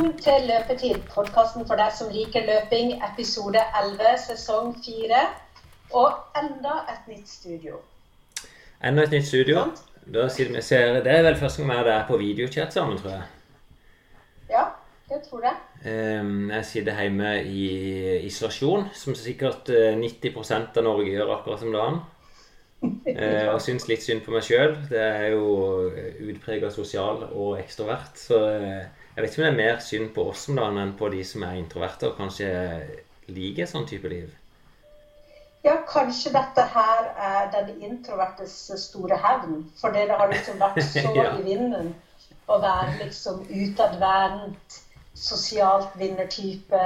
Velkommen til Løpetid, podkasten for deg som liker løping, episode 11, sesong 4. Og enda et nytt studio. Enda et nytt studio. Da sitter vi ser, Det er vel første gang vi er der på videochat sammen, tror jeg. Ja, det tror jeg. Ehm, Jeg sitter hjemme i isolasjon, som sikkert eh, 90% av Norge gjør akkurat som dagen. Eh, Og syns litt synd på meg sjøl. Det er jo utprega sosial og ekstrovert. Så eh, jeg vet ikke om det er mer synd på oss om dagen enn på de som er introverte og kanskje liker sånn type liv. Ja, kanskje dette her er den introvertes store hevn. For det har liksom vært så Ja. i vinden å være liksom utadvendt, sosialt vinnertype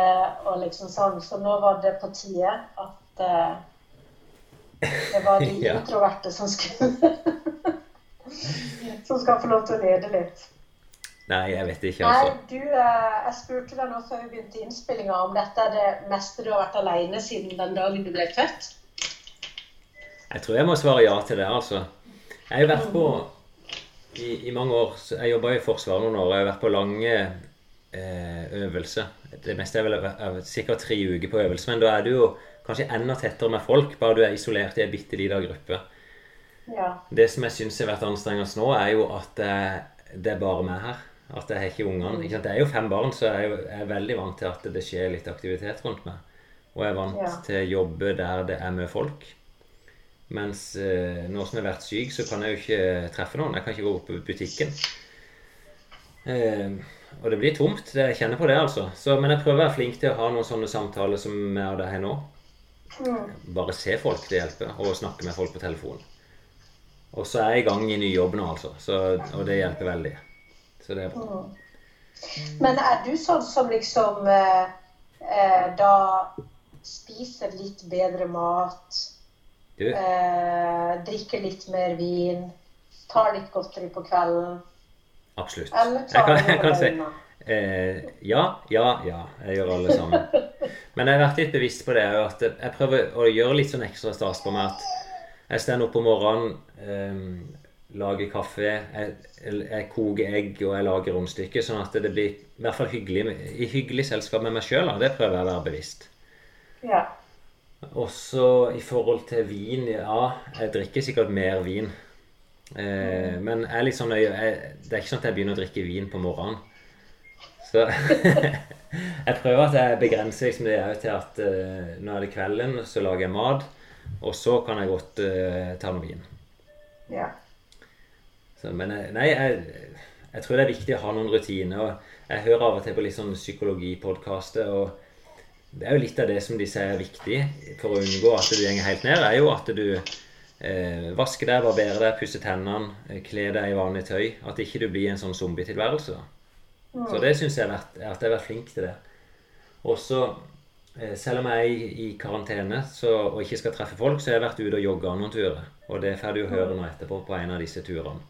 og liksom sånn. Så nå var det på tide at uh, det var de Ja. introverte som skulle Som skal få lov til å lede litt. Nei, jeg vet ikke, altså. Nei, du, eh, jeg spurte deg nå før vi begynte innspillinga om dette er det meste du har vært alene siden den dagen du ble født. Jeg tror jeg må svare ja til det, altså. Jeg har vært på i, i mange år Jeg jobba i Forsvaret noen år. Jeg har vært på lange eh, øvelser. Det meste er vel er sikkert tre uker på øvelse, men da er du jo kanskje enda tettere med folk, bare du er isolert i ei bitte lita gruppe. Ja. Det som jeg syns har vært anstrengende nå, er jo at eh, det er bare meg her. At jeg har ikke ungene. Ikke sant? Det er jo fem barn, så jeg er, jeg er veldig vant til at det skjer litt aktivitet rundt meg. Og jeg er vant Ja. til å jobbe der det er mye folk. Mens eh, nå som jeg har vært syk, så kan jeg jo ikke treffe noen. Jeg kan ikke gå opp på butikken. Eh, og det blir tomt. Det, jeg kjenner på det, altså. Så, men jeg prøver å være flink til å ha noen sånne samtaler som jeg og deg har nå. Bare se folk, det hjelper. Og snakke med folk på telefon. Og så er jeg i gang i ny jobb nå, altså. Så, og det hjelper veldig. Så det er bra. Men er du sånn som liksom eh, eh, da spiser litt bedre mat, Du, eh, drikker litt mer vin, tar litt godteri på kvelden? absolutt. Eller Jeg kan, jeg kan si eh, ja, ja, ja. Jeg gjør alle sammen. Men jeg har vært litt bevisst på det at jeg prøver å gjøre litt sånn ekstra stas på meg at jeg står opp om morgenen, eh, lager kaffe, jeg, jeg koker egg og jeg lager rundstykker, sånn at det blir i hvert fall hyggelig, i hyggelig selskap med meg sjøl. Det prøver jeg å være bevisst. Ja. Også i forhold til vin Ja, jeg drikker sikkert mer vin. Eh, men jeg liksom, jeg, det er ikke sånn at jeg begynner å drikke vin på morgenen. Så jeg prøver at jeg begrenser liksom det òg til at eh, nå er det kvelden, så lager jeg mat. Og så kan jeg godt uh, ta noe vin. ja. Så, men nei, jeg, jeg tror det er viktig å ha noen rutiner. og Jeg hører av og til på litt sånn psykologipodkaster. og Det er jo litt av det som de sier er viktig for å unngå at du går helt ned, er jo at du eh, vasker deg, barberer deg, pusser tennene, eh, kler deg i vanlig tøy. At ikke du blir en sånn zombietilværelse. Så det syns jeg at jeg har vært flink til det. Og så, eh, selv om jeg er i, i karantene så, og ikke skal treffe folk, så har jeg vært ute og jogga noen turer. Og det får du høre nå etterpå på en av disse turene.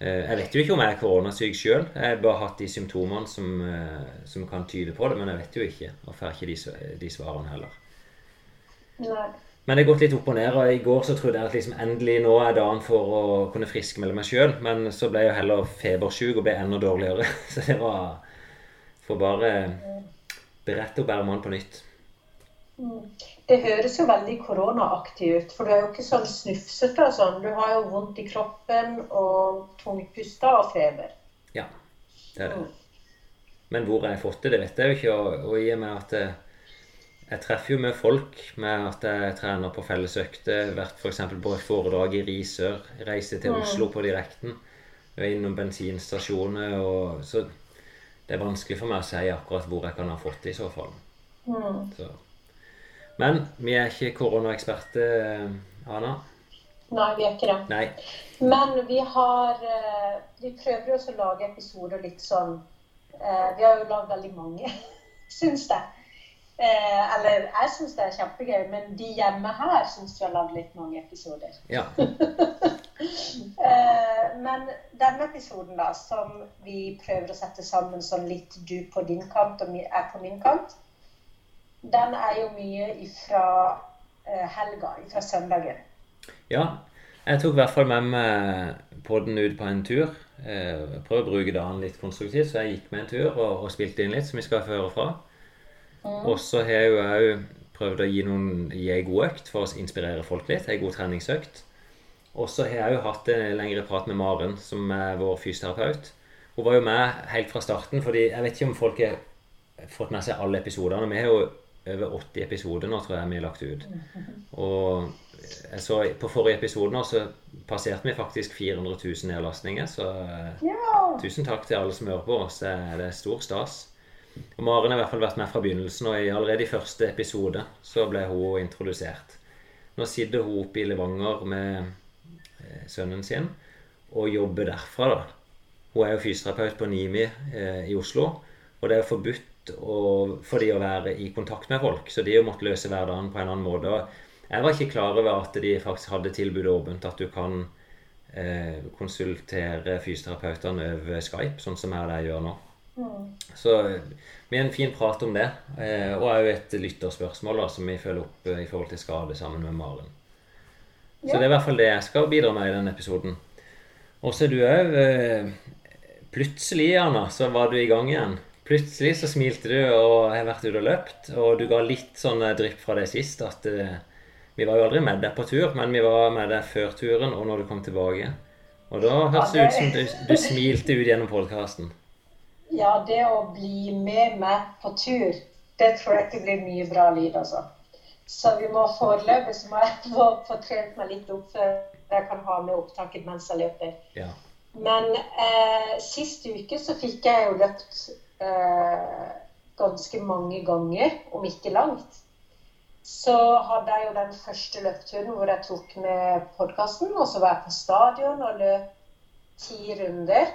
Eh, Jeg vet jo ikke om jeg er koronasyk sjøl. Jeg har bare hatt de symptomene som, eh, som kan tyde på det, men jeg vet jo ikke. Og får ikke de, de svarene heller. Nei. Men det har gått litt opp og ned. og I går så trodde jeg at liksom endelig nå er dagen for å kunne friskmelde meg sjøl. Men så ble jeg heller febersjuk og ble enda dårligere. Så det var Får bare berette opp ermene på nytt. Det høres jo veldig koronaaktig ut, for du er jo ikke sånn snufsete og sånn. Du har jo vondt i kroppen og tungpusta og feber. Ja, det er det. Men hvor har jeg fått det, det vet jeg jo ikke. Og, og i og med at jeg, jeg treffer jo med folk med at jeg trener på fellesøkter, vært f.eks. på et foredrag i Risør, reiser til Oslo på direkten, og er innom bensinstasjoner og Så det er vanskelig for meg å si akkurat hvor jeg kan ha fått det i så fall. Så. Men vi er ikke koronaeksperter, Ana. Nei, vi er ikke det. Nei. Men vi har eh, Vi prøver jo også å lage episoder litt sånn eh, Vi har jo lagd veldig mange, syns jeg. Eh, eller jeg syns det er kjempegøy, men de hjemme her syns vi har lagd litt mange episoder. Ja. Eh, men denne episoden, da, som vi prøver å sette sammen sånn litt du på din kant og jeg på min kant, den er jo mye ifra eh, helga, ifra søndagen. Ja, jeg tok i hvert fall med meg podden ut på en tur. Eh, prøve å bruke dagen litt konstruktivt, så jeg gikk med en tur og, og spilte inn litt, som vi skal få høre fra. Og så har jeg jo òg prøvd å gi, noen, gi en god økt for å inspirere folk litt. En god treningsøkt. Og så har jeg jo hatt en lengre prat med Maren, som er vår fysioterapeut. Hun var jo med helt fra starten, fordi jeg vet ikke om folk har fått med seg alle episodene. Vi har jo over 80 episoder nå, tror jeg vi har lagt ut. Og så på forrige episode nå, så passerte vi faktisk 400 000 nedlastninger. Så eh, Ja! tusen takk til alle som hører på oss. Det er, stor stas. Og Maren har i hvert fall vært med fra begynnelsen, og i allerede i første episode så ble hun introdusert. Nå sitter hun oppe i Levanger med eh, sønnen sin og jobber derfra, da. Hun er jo fysioterapeut på NIMI eh, i Oslo, og det er jo forbudt å, for de å være i kontakt med folk, så de har måttet løse hverdagen på en annen måte. Jeg var ikke klar over at de faktisk hadde tilbudet åpent, at du kan eh, konsultere fysioterapeutene over Skype, sånn som jeg gjør nå. Så vi har en fin prat om det, eh, og òg et lytterspørsmål da, som vi følger opp eh, i forhold til skade sammen med Maren. Så det er i hvert fall det jeg skal bidra med i denne episoden. Og så er du òg eh, Plutselig, Anna, så var du i gang igjen. Plutselig så smilte du og har vært ute og løpt, og du ga litt sånn eh, drypp fra deg sist at eh, vi var jo aldri med deg på tur, men vi var med deg før turen og når du kom tilbake. Og da hørtes det ut som du, du smilte ut gjennom podkasten. Ja, det å bli med meg på tur, det tror jeg ikke blir mye bra lyd, altså. Så vi må foreløpig så må jeg få, få trent meg litt opp før jeg kan ha med opptaket mens jeg løper. Ja. Men eh, sist uke så fikk jeg jo løpt eh, ganske mange ganger, om ikke langt. Så hadde jeg jo den første løpturen hvor jeg tok med podkasten, og så var jeg på stadion og løp ti runder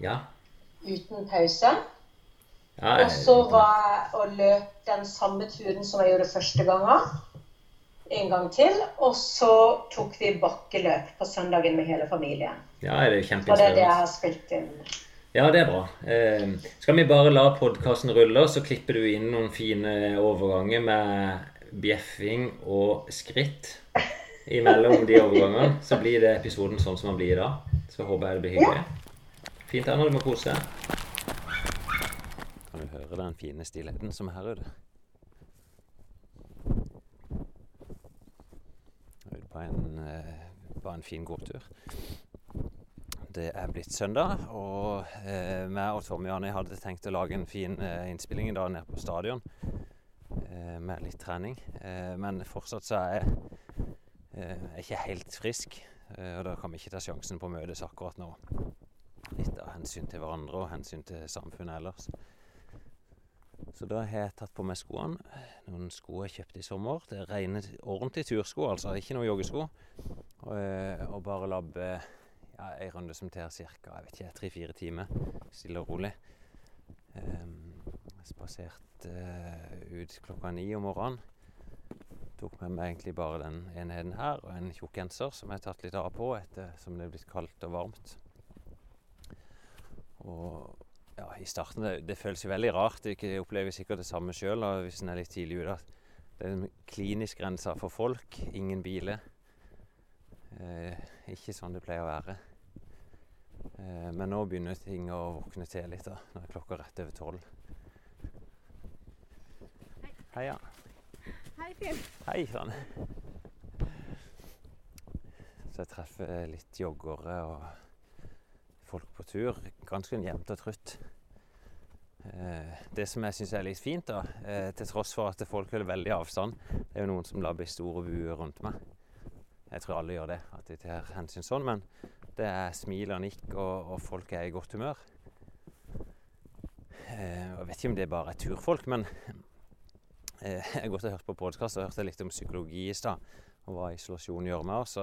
Ja. uten pause. ja Og så var jeg og løp den samme turen som jeg gjorde første gangen. En gang til. Og så tok vi bakkeløp på søndagen med hele familien. ja, er kjempeinspirerende. Og det er det jeg har spilt inn. Ja, det er bra. Eh, skal vi bare la podkasten rulle, så klipper du inn noen fine overganger med bjeffing og skritt imellom de overgangene. Så blir det episoden sånn som den blir i dag. Så håper jeg det blir hyggelig. Fint, Anna. Du må kose deg. Kan du høre den fine stillheten som er her ute? Ute på en, på en fin gåtur. Det er blitt søndag, og eh, meg og Tommy og Annie hadde tenkt å lage en fin eh, innspilling dag nede på stadion eh, med litt trening. Eh, men fortsatt så er jeg eh, ikke helt frisk, eh, og da kan vi ikke ta sjansen på å møtes akkurat nå. Litt av hensyn til hverandre og hensyn til samfunnet ellers. Så da har jeg tatt på meg skoene. Noen sko jeg kjøpte i sommer. Det er rene, ordentlige tursko, altså. Ikke noe joggesko. Og, og bare labbe ja, en runde som tar ca. tre-fire timer. Stille og rolig. Um, spaserte uh, ut klokka ni om morgenen. Tok med meg egentlig bare den enheten her og en tjukk genser som jeg har tatt litt av på etter som det er blitt kaldt og varmt. Og ja, i starten det, det føles jo veldig rart. Jeg opplever sikkert det samme sjøl hvis en er litt tidlig ute. Det er en klinisk grense for folk, ingen biler. Eh, ikke sånn det pleier å være. Eh, men nå begynner ting å våkne til litt. da, Nå er klokka rett over tolv. Hei, ja. Hei, Finn. Hei sann. Så jeg treffer litt joggere og folk på tur. Ganske jevnt og trutt. Eh, det som jeg syns er litt fint, da, eh, til tross for at folk holder veldig avstand, det er jo noen som labber i store buer rundt meg. Jeg tror alle gjør det, at de tar hensyn sånn, men det er smil og nikk, og, og folk er i godt humør. Eh, jeg vet ikke om det bare er turfolk, men eh, jeg har og hørt på podkast og hørte litt om psykologi i stad, og hva isolasjon gjør med oss.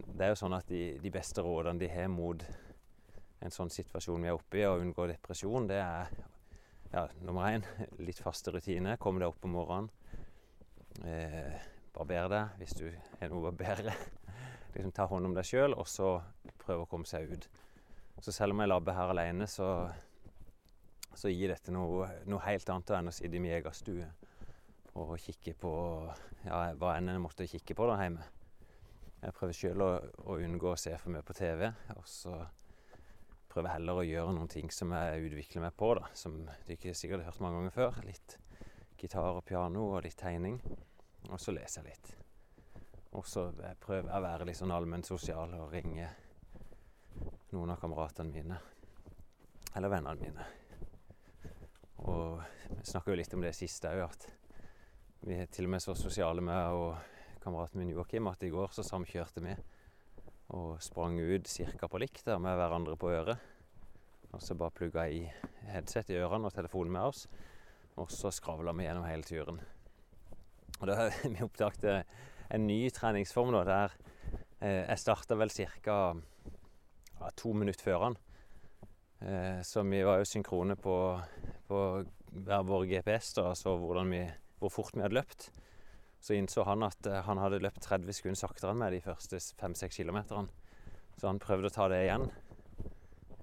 Det er jo sånn at de, de beste rådene de har mot en sånn situasjon vi er oppe i, å unngå depresjon, det er ja, nummer én litt faste rutiner. Kom deg opp om morgenen. Eh, barber deg hvis du har noe å barbere. liksom ta hånd om deg sjøl, og så prøve å komme seg ut. Så selv om jeg labber her alene, så, så gir dette noe, noe helt annet enn å sitte i min egen stue og kikke på ja, hva enn jeg måtte kikke på der hjemme. Jeg prøver sjøl å, å unngå å se for mye på TV. Og så prøver heller å gjøre noen ting som jeg utvikler meg på, da. Som du ikke sikkert har hørt mange ganger før. Litt gitar og piano og litt tegning. Og så leser jeg litt. Og så prøver jeg å være litt sånn allment sosial og ringe noen av kameratene mine. Eller vennene mine. Og vi snakka jo litt om det siste òg, at vi er til og med så sosiale med og kameraten min Joakim at i går så samkjørte vi og sprang ut ca. på likt der med hverandre på øret. Og så bare plugga i headset i ørene og telefonen med oss. Og så skravla vi gjennom hele turen. Og da har vi oppdaget en ny treningsform da, der eh, jeg starta vel ca. Ja, to minutter før han. Eh, så vi var jo synkrone på, på hver vår GPS da, så vi, hvor fort vi hadde løpt. Så innså han at eh, han hadde løpt 30 sekunder saktere enn meg de første 5-6 kilometerne. Så han prøvde å ta det igjen.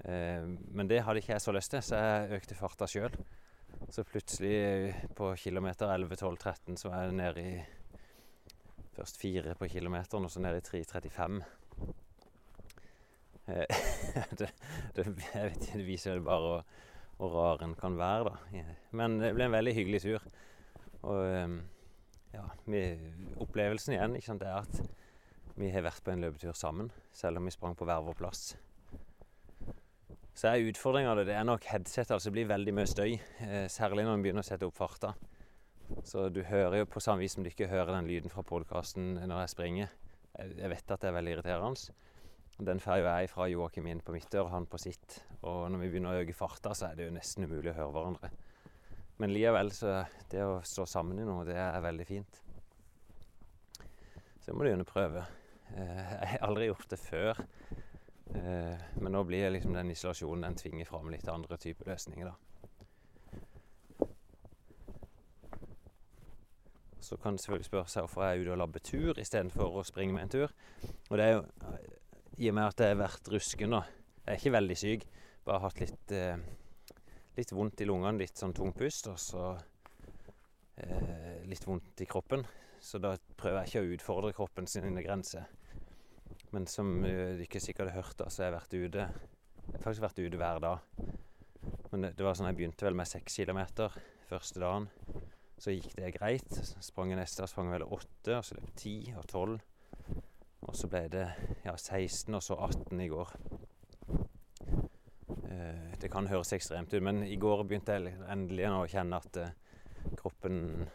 Eh, men det hadde ikke jeg så lyst til, så jeg økte farta sjøl. Så plutselig på kilometer 11-12-13 så var jeg nede i først fire på kilometeren, og så nede i 3.35. Eh, det, det, jeg vet ikke, det viser bare hvor rar en kan være, da. Men det ble en veldig hyggelig tur. Og ja, vi, opplevelsen igjen ikke sant, er at vi har vært på en løpetur sammen, selv om vi sprang på hver vår plass. Så er utfordringa det, det er nok headset. Altså det blir veldig mye støy. Eh, særlig når en begynner å sette opp farta. Så du hører jo på samme vis som du ikke hører den lyden fra podkasten når jeg springer. Jeg vet at det er veldig irriterende. Den får jeg fra Joakim inn på mitt øre, han på sitt. Og når vi begynner å øke farta, så er det jo nesten umulig å høre hverandre. Men likevel, så det å stå sammen i noe, det er veldig fint. Så det må du gjerne prøve. Eh, jeg har aldri gjort det før. Eh, men nå blir liksom den isolasjonen den tvinger fram litt andre typer løsninger, da. Så kan du selvfølgelig spørre seg hvorfor jeg er ute og labber tur istedenfor å springe med en tur. Og det er jo i og med at jeg har vært rusken, da. Jeg er ikke veldig syk, bare hatt litt eh, litt vondt i lungene, litt sånn tung pust, og så eh, litt vondt i kroppen. Så da prøver jeg ikke å utfordre kroppen sine grenser. Men som uh, ikke sikkert har hørt, da, så har jeg vært ute Jeg har faktisk vært ute hver dag. Men det, det var sånn jeg begynte vel med seks kilometer første dagen. Så gikk det greit. Sprang jeg neste sprang vel åtte, og så løp ti og tolv. Og så ble det ja, 16, og så 18 i går. Eh, det kan høres ekstremt ut, men i går begynte jeg endelig å kjenne at eh, kroppen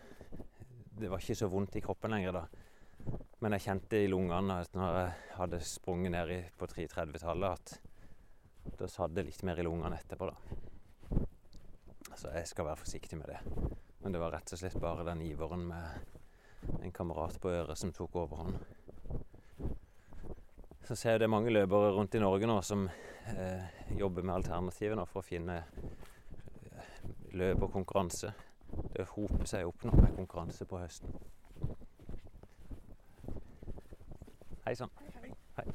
Det var ikke så vondt i kroppen lenger da. Men jeg kjente i lungene at når jeg hadde sprunget ned på 330-tallet, at da satt det litt mer i lungene etterpå, da. Så jeg skal være forsiktig med det. Men det var rett og slett bare den iveren med en kamerat på øret som tok overhånd. Så ser jeg det er mange løpere rundt i Norge nå som eh, jobber med alternativer nå for å finne eh, løp og konkurranse. Det hoper seg opp nå med konkurranse på høsten. Hei sann. Hei.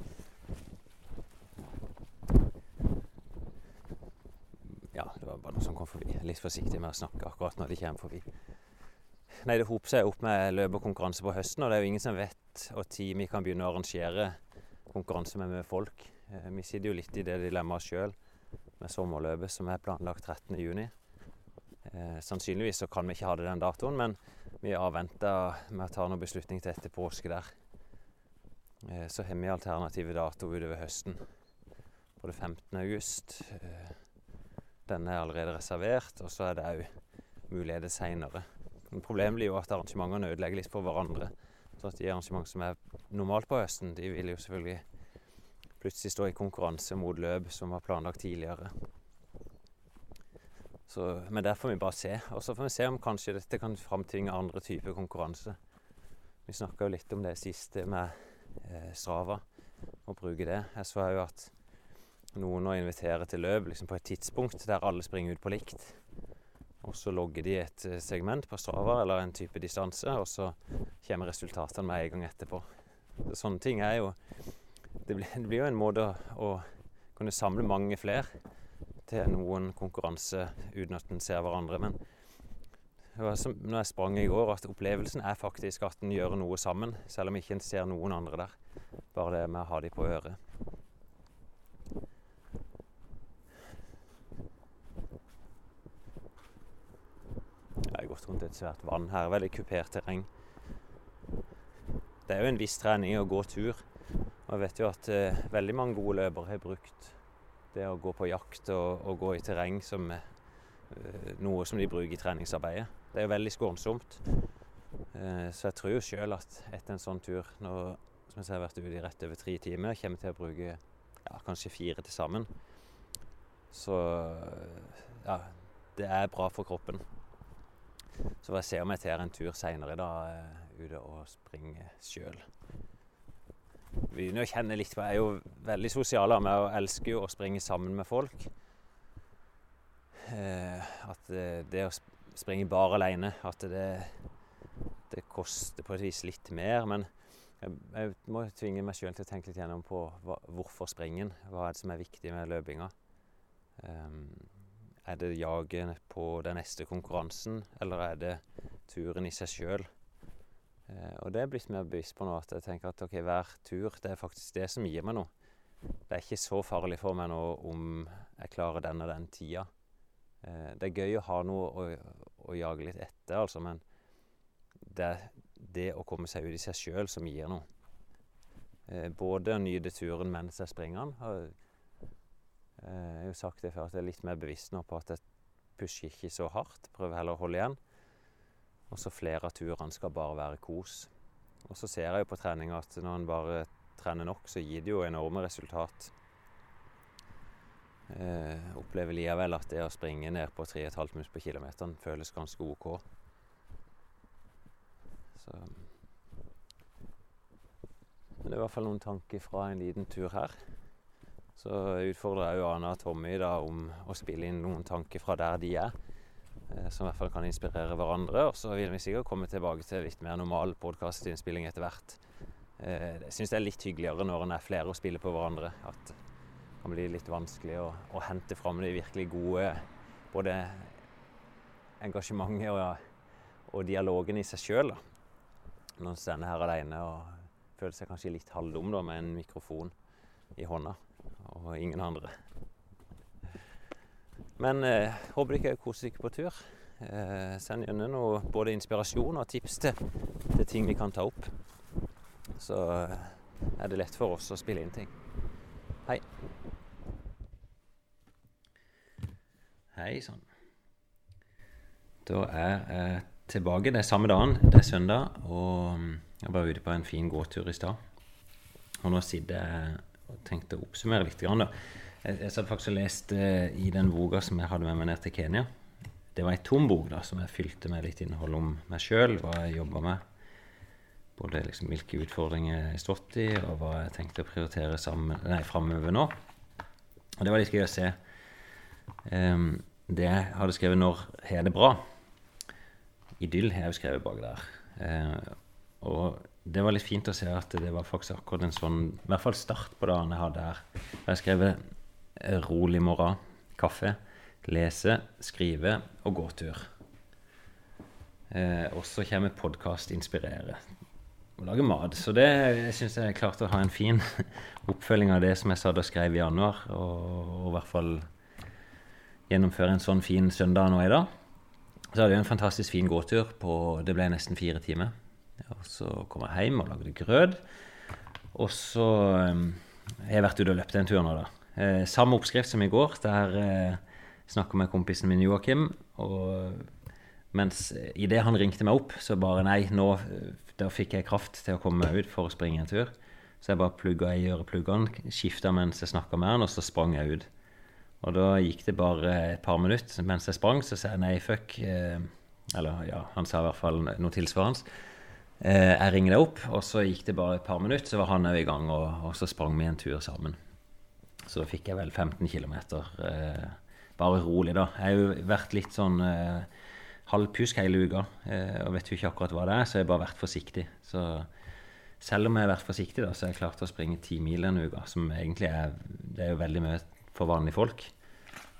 Ja, det var bare noe som kom forbi. Litt forsiktig med å snakke akkurat når de kommer forbi. Nei, det hoper seg opp med løp og konkurranse på høsten, og det er jo ingen som vet når vi kan begynne å arrangere konkurranse med, mye folk. Eh, vi sitter jo litt i det dilemmaet sjøl med sommerløpet som er planlagt 13.6. Eh, sannsynligvis så kan vi ikke ha det den datoen, men vi avventer med å ta noen beslutning til etter påske der. Eh, så har vi alternative datoer utover høsten. Både 15. august. Eh, den er allerede reservert, og så er det òg muligheter seinere. Problemet blir jo at arrangementene ødelegger litt for hverandre. At de arrangement som er normalt på høsten, de vil jo selvfølgelig plutselig stå i konkurranse mot løp som var planlagt tidligere. Så, men der får vi bare se. Og så får vi se om kanskje dette kan framtvinge andre typer konkurranse. Vi snakka jo litt om det siste med eh, Strava, å bruke det. Jeg så jo at noen å invitere til løp liksom på et tidspunkt der alle springer ut på likt. Og så logger de et eh, segment på Strava eller en type distanse, og så kommer resultatene med en gang etterpå. Sånne ting er jo Det blir, det blir jo en måte å, å kunne samle mange flere til noen konkurranse uten at en ser hverandre. Men som når jeg sprang i går, at opplevelsen er faktisk at en gjør noe sammen, selv om ikke en ser noen andre der. Bare det med å ha de på øret. Jeg har gått rundt et svært vann her. Veldig kupert terreng. Det er jo en viss trening å gå tur. Og jeg vet jo at eh, veldig mange gode løpere har brukt det å gå på jakt og, og gå i terreng som eh, noe som de bruker i treningsarbeidet. Det er jo veldig skånsomt. Eh, så jeg tror jo sjøl at etter en sånn tur, nå, som jeg har vært ute i rett over tre timer, kommer til å bruke ja, kanskje fire til sammen. Så ja, det er bra for kroppen. Så får jeg se om jeg tar en tur seinere i dag eh, ute og springer sjøl. Begynner å kjenne litt på Jeg er jo veldig sosial av meg og elsker jo å springe sammen med folk. Eh, at det å springe bare alene At det, det koster på et vis litt mer. Men jeg må tvinge meg sjøl til å tenke litt gjennom på hva, hvorfor springen. Hva er det som er viktig med løpinga? Um, er det jaget på den neste konkurransen, eller er det turen i seg sjøl? Eh, og det er blitt mer bevisst på nå at jeg tenker at ok, hver tur det er faktisk det som gir meg noe. Det er ikke så farlig for meg nå om jeg klarer den og den tida. Eh, det er gøy å ha noe å, å jage litt etter, altså, men det er det å komme seg ut i seg sjøl som gir noe. Eh, både å nyte turen mens jeg springer den. Eh, jeg har jo sagt det før at jeg er litt mer bevisst nå på at jeg pusher ikke så hardt. Prøver heller å holde igjen. Og så flere av turene skal bare være kos. Og så ser jeg jo på trening at når en bare trener nok, så gir det jo enorme resultat. Eh, opplever likevel at det å springe ned på 3,5 minutter på kilometeren føles ganske OK. Så Men det er i hvert fall noen tanker fra en liten tur her. Så utfordrer jeg jo Anna og Tommy da om å spille inn noen tanker fra der de er. Eh, som i hvert fall kan inspirere hverandre. Og så vil vi sikkert komme tilbake til litt mer normal podkastinnspilling etter hvert. Eh, jeg syns det er litt hyggeligere når en er flere og spiller på hverandre. At det kan bli litt vanskelig å, å hente fram de virkelig gode både engasjementet og, og dialogen i seg sjøl. Når en står her aleine og føler seg kanskje litt halvdum da, med en mikrofon i hånda og ingen andre. Men eh, håper dere koser dere på tur. Eh, send gjerne noe både inspirasjon og tips til, til ting vi kan ta opp. Så eh, er det lett for oss å spille inn ting. Hei. Hei sann. Da er jeg tilbake. Det er samme dagen. Det er søndag. Og mm, jeg var ute på en fin gåtur i stad. Og nå sitter jeg tenkte å oppsummere litt. Grann. Jeg, jeg satt faktisk og leste uh, i den boka som jeg hadde med meg ned til Kenya. Det var ei tom bok da, som jeg fylte med litt innhold om meg sjøl, hva jeg jobba med. Både liksom, hvilke utfordringer jeg har stått i, og hva jeg tenkte å prioritere framover nå. Og det var litt gøy å se. Um, det jeg hadde skrevet 'Når har det bra'. Idyll har jeg jo skrevet bak der. Uh, og det var litt fint å se at det var faktisk akkurat en sånn I hvert fall start på dagen jeg hadde her. Jeg har skrevet eh, 'rolig morgen', kaffe, lese, skrive og gåtur. Eh, og så kommer podkast 'Inspirere' og lage mat. Så det jeg syns jeg klarte å ha en fin oppfølging av det som jeg satt og skrev i januar. Og, og, i hvert fall gjennomføre en sånn fin søndag nå i dag. Så hadde vi en fantastisk fin gåtur på Det ble nesten fire timer. Og så kom jeg hjem og lagde grøt. Og så um, jeg har vært ute og løpt en tur nå, da. Eh, samme oppskrift som i går. Der eh, snakka med kompisen min Joakim. Og mens eh, idet han ringte meg opp, så bare nei, nå da fikk jeg kraft til å komme meg ut for å springe en tur. Så jeg bare plugga i ørepluggene, skifta mens jeg snakka med han, og så sprang jeg ut. Og da gikk det bare et par minutter mens jeg sprang, så sa jeg nei, fuck. Eh, eller ja, han sa i hvert fall noe tilsvarende. Eh, jeg ringte opp, og så gikk det bare et par minutter, så var han òg i gang, og, og, så sprang vi en tur sammen. Så da fikk jeg vel 15 km. Eh, bare rolig, da. Jeg har jo vært litt sånn eh, halvpjusk hele uka eh, og vet jo ikke akkurat hva det er, så jeg har bare vært forsiktig. Så selv om jeg har vært forsiktig, da, så har jeg klart å springe ti mil en uka, som egentlig er, det er jo veldig mye for vanlige folk.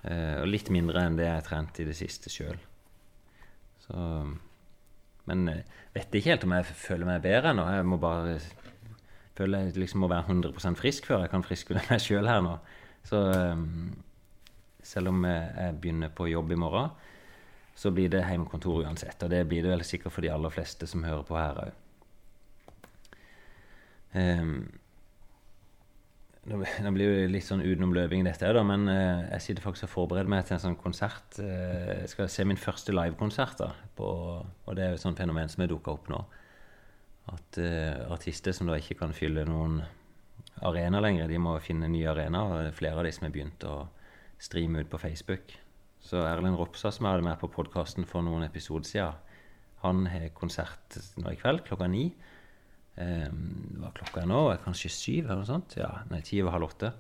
Eh, og litt mindre enn det jeg har trent i det siste sjøl. Så men eh, vet ikke helt om jeg føler meg bedre nå. Jeg må bare føle jeg liksom må være 100% frisk før jeg kan friskmelde meg sjøl her nå. Så um, selv om jeg begynner på jobb i morgen, så blir det hjemmekontor uansett. Og det blir det vel sikkert for de aller fleste som hører på her òg. Nå blir det litt sånn utenom løving, dette, da, men uh, jeg sitter faktisk og forbereder meg til en sånn konsert. Uh, jeg skal se min første livekonsert. Og det er et sånt fenomen som er dukka opp nå. At uh, artister som da ikke kan fylle noen arena lenger, de må finne nye arenaer. Flere av de som har begynt å streame ut på Facebook. Så Erlend Ropstad, som jeg hadde med på podkasten for noen episoder siden, han har konsert nå i kveld klokka ni. Um, hva klokka er nå? Kanskje syv? eller noe sånt? Ja, nei, ti over halv åtte.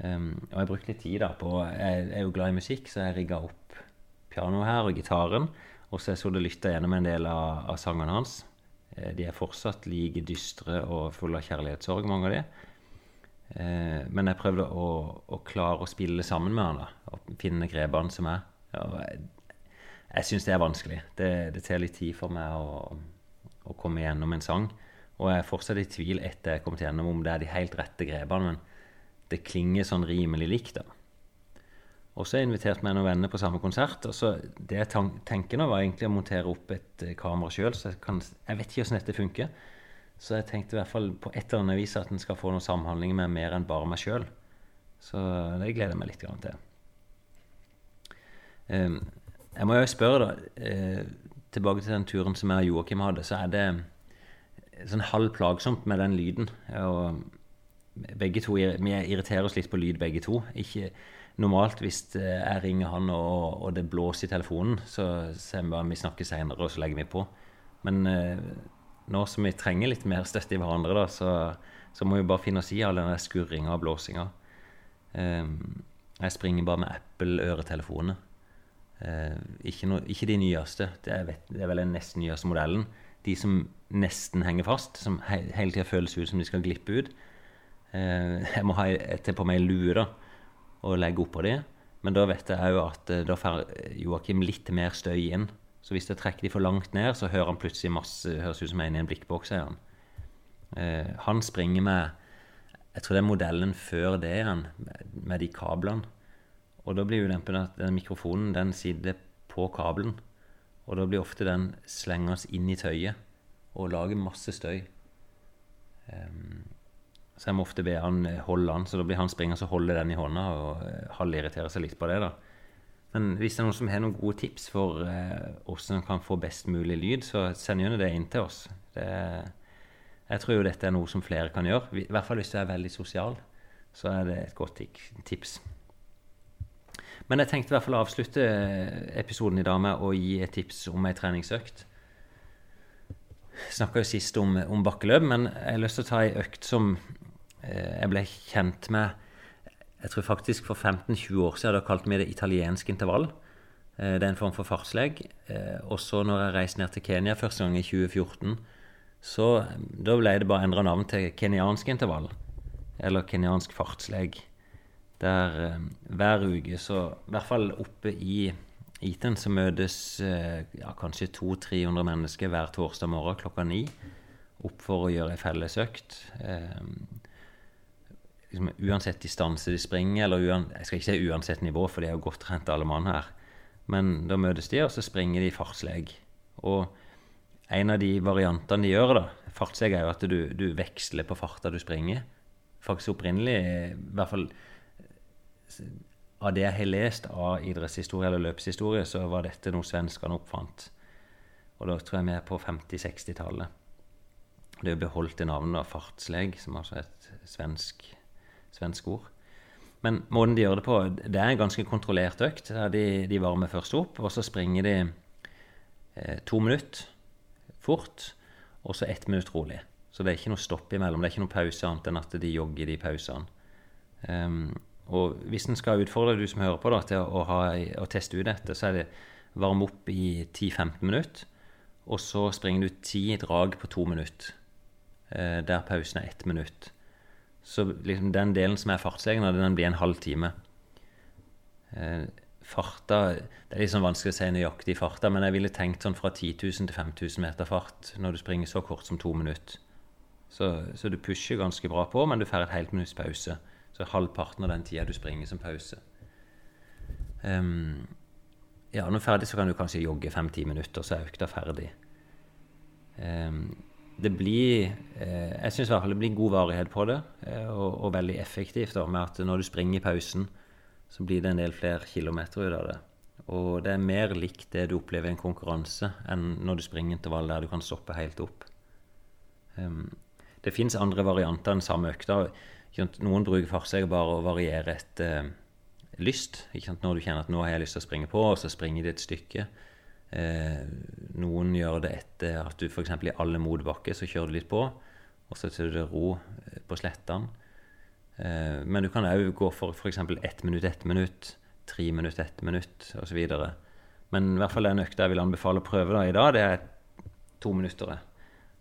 Um, og jeg brukte litt tid da på Jeg er jo glad i musikk, så jeg rigga opp pianoet her og gitaren. Og så jeg så det lytta gjennom en del av, av sangene hans. Eh, de er fortsatt like dystre og fulle av kjærlighetssorg, mange av de. Eh, men jeg prøvde å, å, klare å spille sammen med han da, og finne grepene som er. Jeg jeg syns det er vanskelig. Det, det tar litt tid for meg å, å komme gjennom en sang. Og jeg er fortsatt i tvil etter jeg har kommet gjennom om det er de helt rette grepene, men det klinger sånn rimelig likt. da. Og så har jeg invitert meg noen venner på samme konsert. og så Det jeg tenker nå, var egentlig å montere opp et eh, kamera sjøl, så jeg, kan, jeg, vet ikke hvordan dette funker. Så jeg tenkte i hvert fall på et eller annet vis at en skal få noen samhandling med mer enn bare meg sjøl. Så det gleder jeg meg litt til. Um, jeg må jo spørre, da. Eh, tilbake til den turen som jeg og Joakim hadde, så er det sånn halv plagsomt med den lyden. Og begge to, Vi irriterer oss litt på lyd, begge to. Ikke Normalt hvis jeg ringer han og, og det blåser i telefonen, så ser vi bare vi snakker seinere, og så legger vi på. Men eh, nå som vi trenger litt mer støtte i hverandre, da, så, så må vi bare finne oss i all den skurringa og blåsinga. Eh, jeg springer bare med Apple-øretelefoner. Eh, ikke, no, ikke, de nyeste. Det er, det er vel den nest nyeste modellen de som nesten henger fast, som he hele tida føles ut som de skal glippe ut. Eh, jeg må ha til på meg lue da, og legge oppå de. Men da vet jeg òg at eh, da får Joakim litt mer støy inn. Så hvis jeg trekker de for langt ned, så hører han plutselig masse høres ut som en i en blikkboks. han. Eh, han springer med Jeg tror det er modellen før det igjen, med de kablene. Og da blir jo den, den mikrofonen den sitter på kabelen. Og da blir ofte den slengende inn i tøyet og lager masse støy. Um, så jeg må ofte be han eh, holde den, så da blir han springende og holde den i hånda og uh, halvirritere seg litt på det. da. Men hvis det er noen som har noen gode tips for hvordan uh, en kan få best mulig lyd, så send gjerne det inn til oss. Det, jeg tror jo dette er noe som flere kan gjøre. I hvert fall hvis du er veldig sosial, så er det et godt tips. Men jeg tenkte i hvert fall å avslutte episoden i dag med å gi et tips om ei treningsøkt. Snakka jo sist om, om, bakkeløp, men jeg har lyst til å ta ei økt som eh, jeg ble kjent med jeg tror faktisk for 15-20 år siden. Da kalte vi det italiensk intervall. Eh, det er en form for fartslegg. Eh, og så når jeg reiste ned til Kenya første gang i 2014, så da ble det bare endra navn til kenyansk intervall. Eller kenyansk fartslegg. Der eh, hver uke, så i hvert fall oppe i Iten, så møtes eh, ja, kanskje 200-300 mennesker hver torsdag morgen klokka ni opp for å gjøre ei fellesøkt. Eh, liksom, uansett distanse de springer, eller jeg skal ikke si uansett nivå, for de er jo godt trent alle mann her. Men da møtes de, og så springer de fartsleg. Og en av de variantene de gjør, da, fartsleg er jo at du, du veksler på farta du springer. Faktisk opprinnelig, i hvert fall av det jeg har lest av idrettshistorie eller løpshistorie, så var dette noe svenskene oppfant. Og da tror jeg vi er på 50-60-tallet. Det er beholdt i navnet av fartsleg, som altså er et svensk, svensk, ord. Men måten de gjør det på, det er en ganske kontrollert økt. De, de varmer først opp, og så springer de eh, to minutter fort, og så ett minutt rolig. Så det er ikke noe stopp imellom. Det er ikke noe pause annet enn at de jogger de pausene. Um, og hvis en skal utfordre du som hører på da, til å, ha, å, teste ut dette, så er det varm opp i 10-15 minutter. Og så springer du ti drag på to minutter, eh, der pausen er ett minutt. Så liksom den delen som er fartsegen, den blir en halv time. Eh, farta Det er litt sånn vanskelig å si nøyaktig farta, men jeg ville tenkt sånn fra 10 000 til 5000 meter fart når du springer så kort som to minutter. Så, så du pusher ganske bra på, men du får et helt minutts pause. Så halvparten av den tida du springer som pause. Um, ja, når er ferdig, så kan du kanskje jogge fem-ti minutter, så er økta ferdig. Um, det blir eh, Jeg syns det blir god varighet på det, eh, og, og, veldig effektivt da, med at når du springer i pausen, så blir det en del flere kilometer ut av det. Og det er mer likt det du opplever i en konkurranse, enn når du springer intervall der du kan stoppe helt opp. Um, det fins andre varianter enn samme økta. Noen bruker for seg bare å variere etter uh, lyst. Når du kjenner at 'nå har jeg lyst til å springe på', og så springer de et stykke. Eh, noen gjør det etter at du f.eks. i alle motbakker så kjører du litt på, og så tar du det ro eh, på slettene. Eh, men du kan òg gå for f.eks. ett minutt, ett minutt, tre minutt, ett minutt osv. Men i hvert fall den økta jeg vil anbefale å prøve da, i dag, det er to minutter.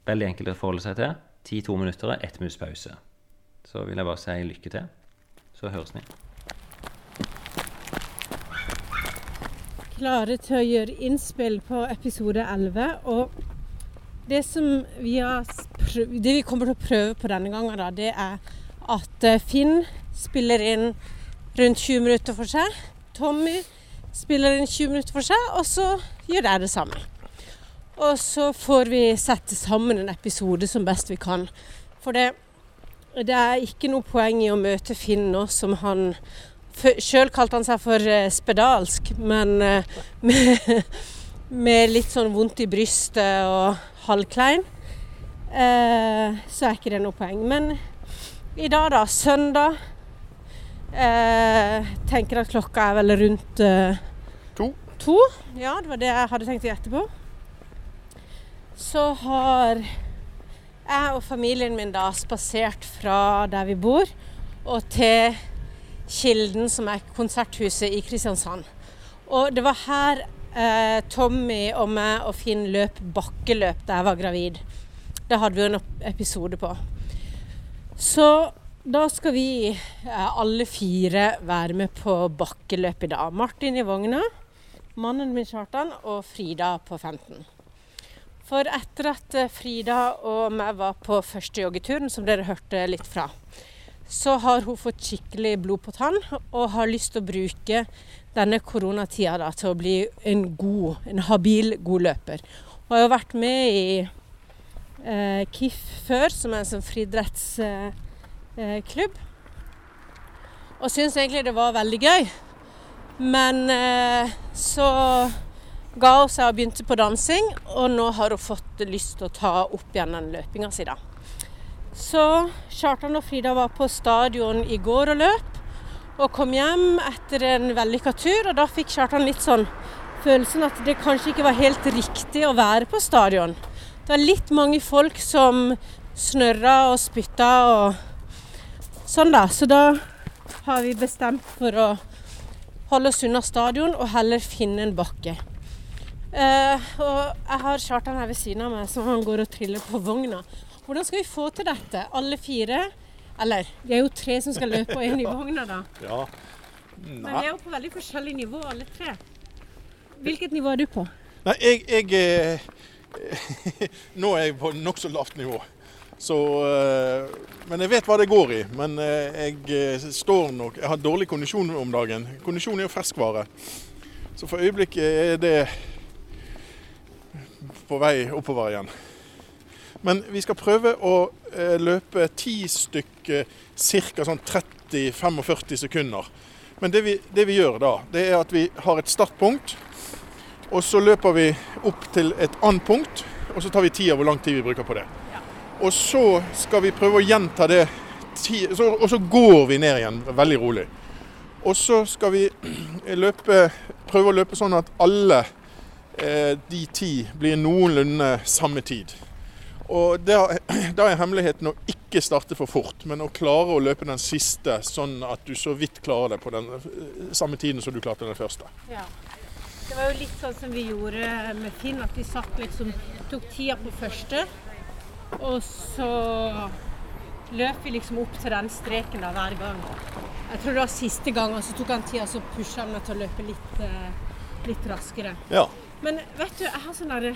Veldig enkelt å forholde seg til. Ti-to minutter, ett minutts pause. Så vil jeg bare si lykke til. Så høres vi. klare til å gjøre innspill på episode 11. Og det som vi, prøv, det vi kommer til å prøve på denne gangen, da, det er at eh, Finn spiller inn rundt 20 minutter for seg. Tommy spiller inn 20 minutter for seg, og så gjør jeg det samme. Og så får vi sette sammen en episode som best vi kan. For det, det er ikke noe poeng i å møte Finn nå som han Sjøl kalte han seg for eh, spedalsk, men eh, med, med, litt sånn vondt i brystet og halvklein. Eh, så er ikke det noe poeng. Men i dag, da, søndag Tenker at klokka er vel rundt to. to. Ja, det var det jeg hadde tenkt å gjette på. Så har jeg og familien min da spasert fra der vi bor, og til Kilden, som er konserthuset i Kristiansand. Og det var her eh, Tommy og meg og Finn løp bakkeløp da jeg var gravid. Det hadde vi en episode på. Så da skal vi eh, alle fire være med på bakkeløp i dag. Martin i vogna, mannen min Kjartan og Frida på 15. For etter at eh, Frida og meg var på første joggeturen, som dere hørte litt fra, så har hun fått skikkelig blod på tann og har lyst til å bruke denne koronatida da, til å bli en god, en habil god løper. Hun har jo vært med i eh, KIF før, som er en sånn friidrettsklubb. Eh, og syns egentlig det var veldig gøy. Men eh, så ga hun seg og begynte på dansing, og nå har hun fått lyst til å ta opp igjen den løpinga si, da. Så Kjartan og Frida var på stadion i går og løp, og kom hjem etter en vellykka tur. Og da fikk Kjartan litt sånn følelsen at det kanskje ikke var helt riktig å være på stadion. Det var litt mange folk som snørra og spytta og sånn, da. Så da har vi bestemt for å holde oss unna stadion og heller finne en bakke. Uh, og jeg har Kjartan her ved siden av meg, som han går og triller på vogna. Hvordan skal vi få til dette? Alle fire? Eller det er jo tre som skal løpe og inn i vogna, da. Ja. Men vi er jo på veldig forskjellig nivå, alle tre. Hvilket nivå er du på? Nei, jeg, jeg Nå er jeg på nokså lavt nivå. Så eh, Men jeg vet hva det går i. Men eh, jeg eh, står nok Jeg har dårlig kondisjon om dagen. Kondisjon er jo ferskvare. Så for øyeblikket er det på vei oppover igjen. Men vi skal prøve å eh, løpe ti stykker ca. sånn 30-45 sekunder. Men det vi, det vi, gjør da, det er at vi har et startpunkt. Og så løper vi opp til et annet punkt, og så tar vi tida hvor lang tid vi bruker på det. Og så skal vi prøve å gjenta det, og så går vi ned igjen veldig rolig. Og så skal vi løpe, prøve å løpe sånn at alle eh, de ti blir noenlunde samme tid. Og Da er hemmeligheten å ikke starte for fort, men å klare å løpe den siste sånn at du så vidt klarer det på den eh, samme tiden som du klarte den første. Ja. Det var jo litt sånn som vi gjorde med Finn, at vi satt liksom, tok tida på første. Og så løp vi liksom opp til den streken da hver gang. Jeg tror det var siste gangen, så tok han tida, så pusha han meg til å løpe litt, eh, litt raskere. Ja. Men vet du, jeg har sånn derre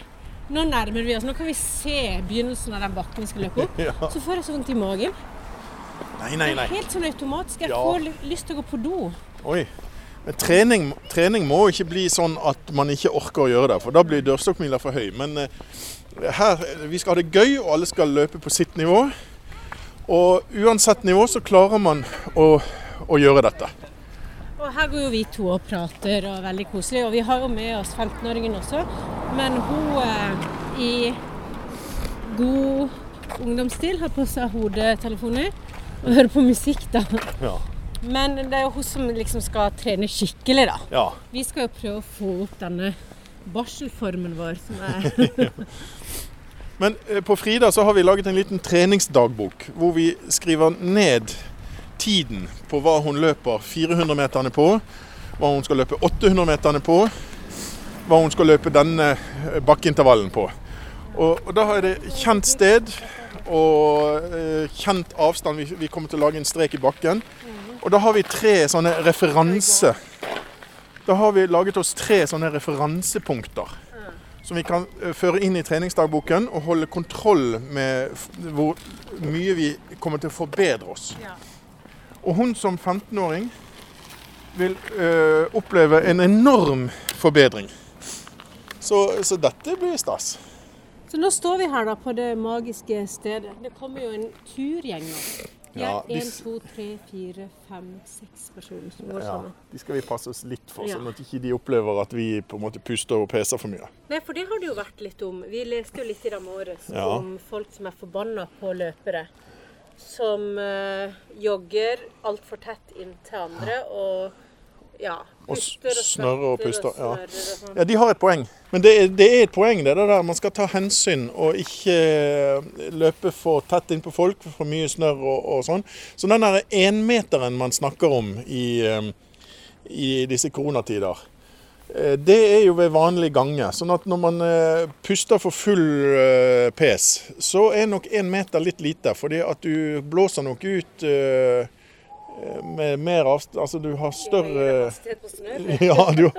nå nærmer vi oss. Nå kan vi se begynnelsen av den bakken vi skal løpe opp. Ja. Så får jeg så vondt i magen. Nei, nei, nei. Det er helt sånn automatisk. Jeg ja. får lyst til å gå på do. Oi. Men trening, trening må ikke bli sånn at man ikke orker å gjøre det, for da blir dørstokkmila for høy. Men eh, her, vi skal ha det gøy, og alle skal løpe på sitt nivå. Og uansett nivå så klarer man å, å gjøre dette. Og her går jo vi to og prater, og veldig koselig. Og vi har jo med oss 15-åringen også. Men hun eh, i god ungdomsstil har på seg hodetelefoner og hører på musikk, da. Ja. Men det er jo hun som liksom skal trene skikkelig, da. ja. Vi skal jo prøve å få opp denne barselformen vår, som er Men eh, på Frida så har vi laget en liten treningsdagbok, hvor vi skriver ned tiden på hva hun løper 400-meterne på, hva hun skal løpe 800-meterne på, hva hun skal løpe denne bakkeintervallen på. Og, og da har det kjent sted og eh, kjent avstand. Vi, vi kommer til å lage en strek i bakken. Og da har vi tre sånne referanse... Da har vi laget oss tre sånne referansepunkter som vi kan eh, føre inn i treningsdagboken og holde kontroll med hvor mye vi kommer til å forbedre oss. Ja. Og hun som 15-åring vil øh, oppleve en enorm forbedring. Så, så dette blir stas. Så nå står vi her da på det magiske stedet. Det kommer jo en turgjeng nå. Ja, én, hvis- to, tre, fire, fem, seks personer som går Ja, sammen. de skal vi passe oss litt for, sånn at ikke de opplever at vi på en måte puster og peser for mye. Nei, for det har det jo vært litt om. Vi leste jo litt i dag morges Ja. om folk som er forbanna på løpere. Som uh, jogger altfor tett inntil andre og ja, Og puster og snørrer og puster, ja. snørrer og sånn. Ja, de har et poeng. Men det er, det er et poeng, det, det der. Man skal ta hensyn og ikke eh, løpe for tett innpå folk, for mye snørr og, og sånn. Så den der énmeteren man snakker om i, eh, i disse koronatider, det er jo ved vanlig gange. Sånn at når man eh, puster for full eh, pes, så er nok én meter litt lite. Fordi at du blåser nok ut eh, med mer avstand Altså du har større ja, du,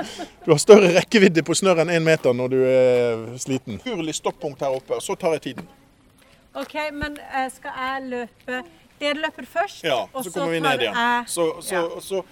du har større rekkevidde på snørr enn én meter når du er sliten. Naturlig stoppunkt her oppe, og så tar jeg tiden. OK, men eh, skal jeg løpe Dere løper først, Ja, og så kommer vi ned igjen. Så, så, ja. så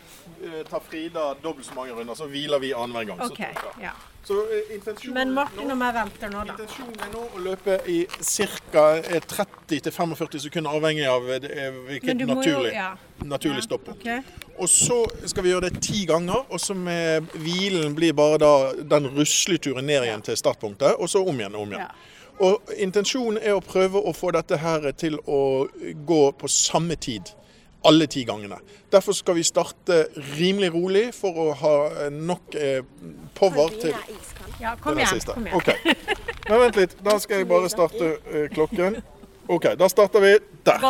eh, tar Frida dobbelt så mange runder, så hviler vi annenhver gang. Så, ja. Så eh, Men Martin og meg venter nå, da. intensjonen er nå å løpe i ca. 30-45 sekunder, avhengig av eh, eh, hvilket du jo naturlig, ja. naturlig Ja, stoppunkt. ok. Og så skal vi gjøre det ti ganger, og så med hvilen blir bare da den rusleturen ned igjen til startpunktet, og så om igjen og om igjen. Og intensjonen er å prøve å få dette her til å gå på samme tid. Alle ti gangene. Derfor skal vi starte rimelig rolig for å ha nok eh, power til Ja, kom igjen. Kom igjen. Okay. Men vent litt. Da skal jeg bare starte eh, klokken. OK, da starter vi der.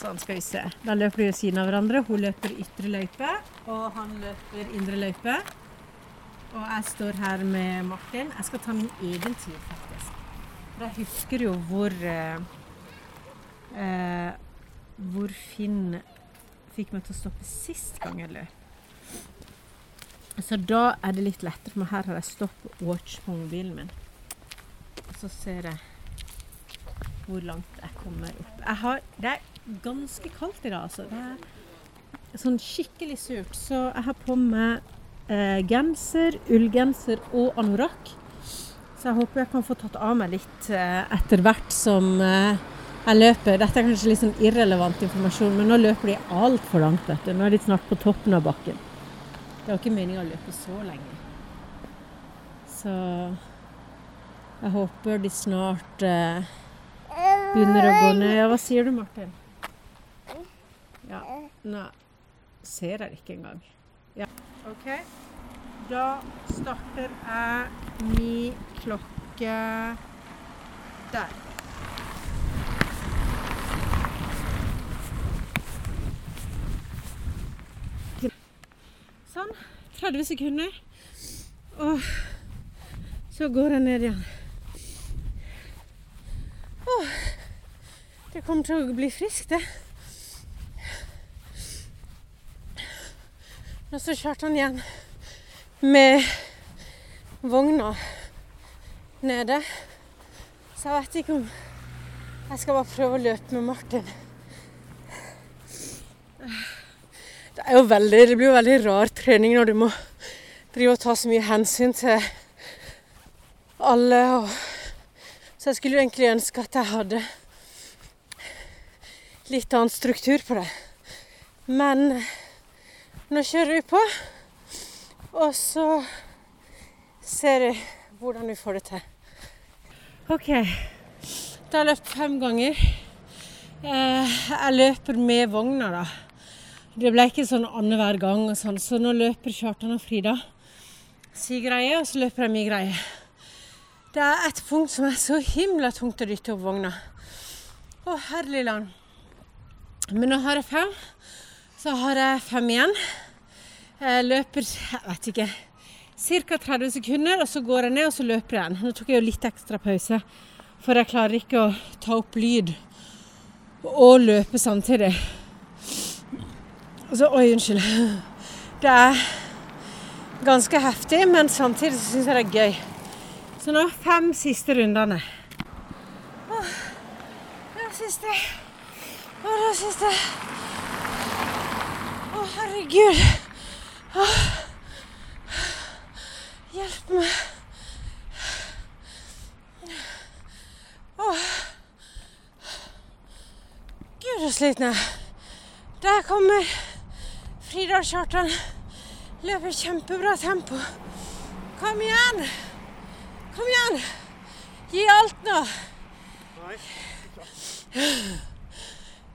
Sånn skal vi se. Da løper de ved siden av hverandre. Hun løper ytre løype, og han løper indre løype. Og jeg står her med Martin. Jeg skal ta min egen tid, faktisk. For jeg husker jo hvor eh, eh, Hvor Finn fikk meg til å stoppe sist gang jeg løp. Så da er det litt lettere, for her har jeg stopwatch på mobilen min. Og så ser jeg hvor langt jeg kommer opp. Jeg har, det er ganske kaldt i dag, altså. Det er sånn skikkelig surt. Så jeg har på meg eh, genser, ullgenser og anorakk. Så jeg håper jeg kan få tatt av meg litt eh, etter hvert som eh, jeg løper. Dette er kanskje litt sånn irrelevant informasjon, men nå løper de altfor langt. Du. Nå er de snart på toppen av bakken. Det var ikke meninga å løpe så lenge. Så jeg håper de snart eh, begynner å gå ned. Ja, hva sier du, Martin? Ja, nei. Ser jeg ikke engang. Ja. OK. Da starter jeg mi klokke der. Sånn. 30 sekunder. Og så går jeg ned igjen. Åh, det kommer til å bli friskt, det. Og så kjørte han igjen med vogna nede. Så jeg vet ikke om Jeg skal bare prøve å løpe med Martin. Det er jo veldig, det blir jo veldig rar trening når du må drive og ta så mye hensyn til alle. Og, så jeg skulle jo egentlig ønske at jeg hadde litt annen struktur på det. Men nå kjører vi på, og så ser vi hvordan vi får det til. OK. Da har jeg løpt fem ganger. Eh, jeg løper med vogna, da. Det ble ikke sånn annenhver gang, og sånn, så nå løper Kjartan og Frida si greie, og så løper jeg min greie. Det er et punkt som er så himla tungt å dytte opp vogna. Å, herlig land. Men nå har jeg fem. Så har jeg fem igjen. Jeg løper jeg vet ikke, ca. 30 sekunder, og så går jeg ned og så løper jeg igjen. Nå tok jeg jo litt ekstra pause, for jeg klarer ikke å ta opp lyd og løpe samtidig. Og Så, oi, unnskyld. Det er ganske heftig, men samtidig så syns jeg det er gøy. Så nå fem siste rundene. Åh, det er siste. Å, det er siste. Herregud. Åh. Hjelp meg. Åh. Gud, så sliten jeg er. Der kommer Frida og Kjartan. Løper kjempebra tempo. Kom igjen! Kom igjen! Gi alt nå.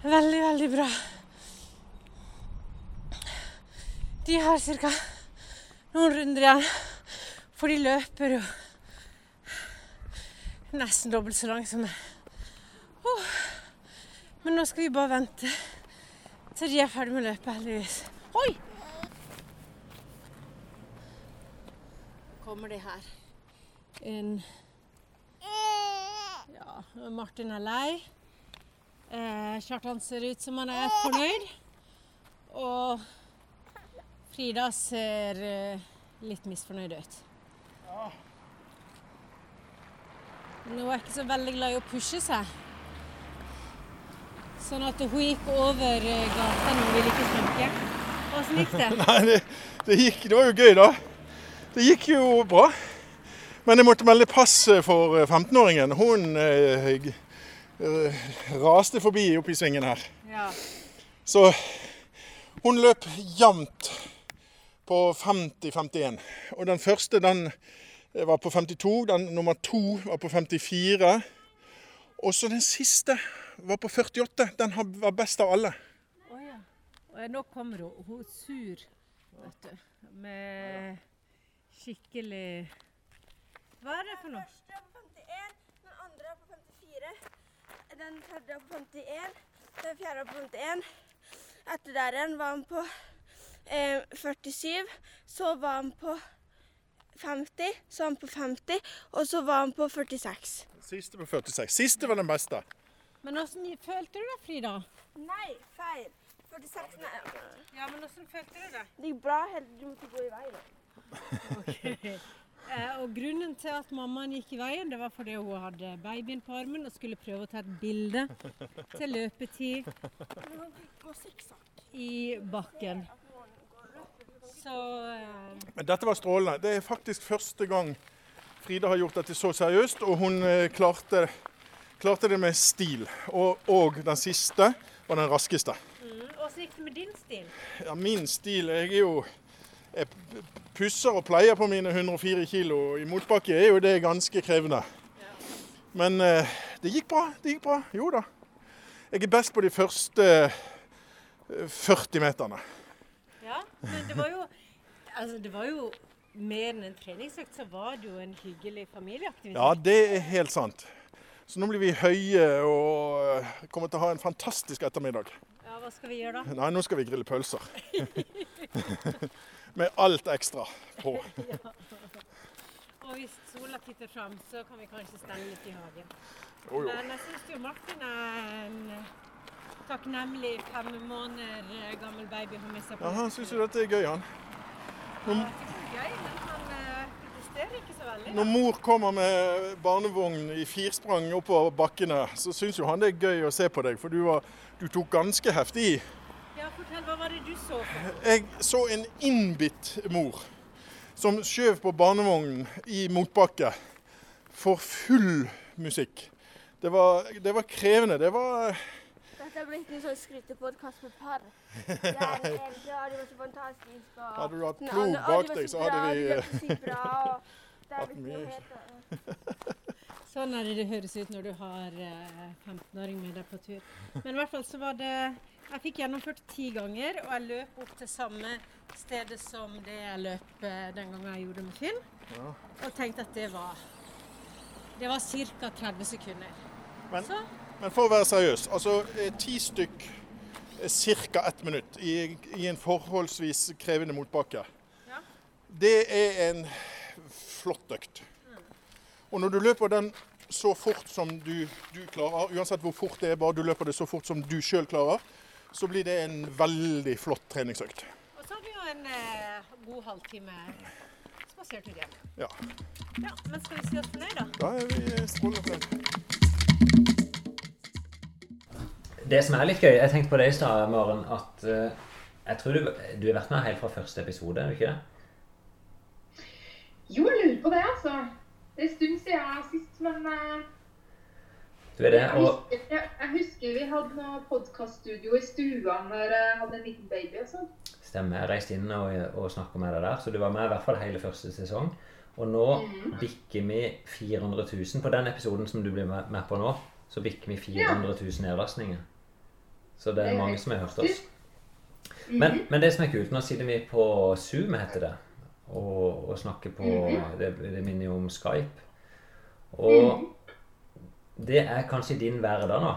Veldig, veldig bra. De har ca. noen runder igjen, for de løper jo nesten dobbelt så langt som meg. Oh. Men nå skal vi bare vente til de er ferdig med å løpe, heldigvis. Oi! Kommer de her inn Ja, Martin er lei. Eh, Kjartan ser ut som han er fornøyd. Og Frida ser eh, litt misfornøyd ut. Men hun er ikke så veldig glad i å pushe seg. Sånn at hun gikk over eh, gata når hun ville ikke snakke. Åssen gikk det? Nei, det, det gikk Det var jo gøy, da. Det gikk jo bra. Men jeg måtte melde pass for 15-åringen. Hun eh, eh, raste forbi oppi svingen her. Ja. Så hun løp jevnt på 50-51. Og den første den var på 52, den nummer to var på 54. Og så den siste var på 48. Den var best av alle. Å ja. Og nå kommer hun. Hun er sur, vet du. Med skikkelig Hva er det for noe? første er på 51, den andre er på 54, den tredje er på 51, den fjerde er på 51. Etter der igjen var han på 47, så var han på 50, så var han på 50, og så var han på 46. Siste på 46. Siste var den beste. Men åssen følte du deg, Frida? Nei, feil. 46 nei. Ja, men åssen følte du deg? Det gikk bra, helt du måtte gå i veien. Eh, og grunnen til at mammaen gikk i veien, det var fordi hun hadde babyen på armen og skulle prøve å ta et bilde til løpetid i bakken. Så uh... Men dette var strålende. Det er faktisk første gang Frida har gjort dette så seriøst, og hun eh, klarte, klarte det med stil. Og, og den siste var den raskeste. Åssen gikk det med din stil? Ja, min stil Jeg er jo Jeg pusser og pleier på mine 104 kilo. I motbakke er jo det ganske krevende. Men eh, det gikk bra. Det gikk bra. Jo da. Jeg er best på de første eh, 40 meterne. Ja, men det var jo Altså, det var jo mer enn en treningsøkt, så var det jo en hyggelig familieaktivitet. Ja, det er helt sant. Så nå blir vi høye og kommer til å ha en fantastisk ettermiddag. Ja, hva skal vi gjøre da? Nei, nå skal vi grille pølser. Med alt ekstra på. Og hvis sola titter fram, så kan vi kanskje stenge litt i hagen. Oh. Men jeg syns jo Martin er en takknemlig fem måneder eh, gammel baby har ha med seg på. Ja, han syns jo dette er gøy, han. Ja, Det er gøy, men han eh, protesterer ikke så veldig. Når mor kommer med barnevogn i firsprang oppover bakkene, så syns jo han det er gøy å se på deg, for du, var, du tok ganske heftig i. Ja, fortell, hva var det du så for? Jeg så en innbitt mor som skjøv på barnevognen i motbakke for full musikk. Det var, det var krevende. Det var Dette er blitt en sånn skrytepodkast med par. Det er det var så fantastisk. Og, Hadde du hatt alle bak deg, så hadde vi var så sykt bra, og Det hatt mye. Sånn er det det høres ut når du har eh, 15-åring med deg på tur. Men i hvert fall så var det Jeg fikk gjennomført ti ganger, og jeg løp opp til samme stedet som det jeg løp eh, den gangen jeg gjorde det med Finn. Og tenkte at det var Det var ca. 30 sekunder. Men- Så Men for å være seriøs, altså eh, ti stykk ca. ett minutt i, i en forholdsvis krevende motbakke. Ja. Det er en flott økt. Og når du løper den så fort som du, du klarer, uansett hvor fort det er, bare du løper det så fort som du sjøl klarer, så blir det en veldig flott treningsøkt. Og så har vi jo en eh, god halvtime spasertur igjen. Ja. Ja, men skal vi si oss fornøyd, da? Da er vi strålende fornøyd. Det som er litt gøy Jeg tenkte på det i stad, Maren, at uh, jeg tror du, du har vært med helt fra første episode, er du ikke det? Jo, jeg lurer på det, altså. Det er en stund siden sist, men uh... Er det, jeg, og husker, jeg, jeg husker vi hadde noe podkaststudio i stua når jeg hadde en liten baby og sånn. Stemmer. Jeg reiste inn og, og snakka med deg der, så du var med i hvert fall hele første sesong. Og nå bikker vi 400 000 på den episoden som du blir med, med på nå. Så bikker vi 400 000 nedlastninger. Så det er mange som har hørt oss. Mhm. Men, men det som er kult, nå sitter vi på Zoom, heter det, og, og snakker på Mhm. det, det minner jo om Skype. Og det er kanskje din hverdag nå.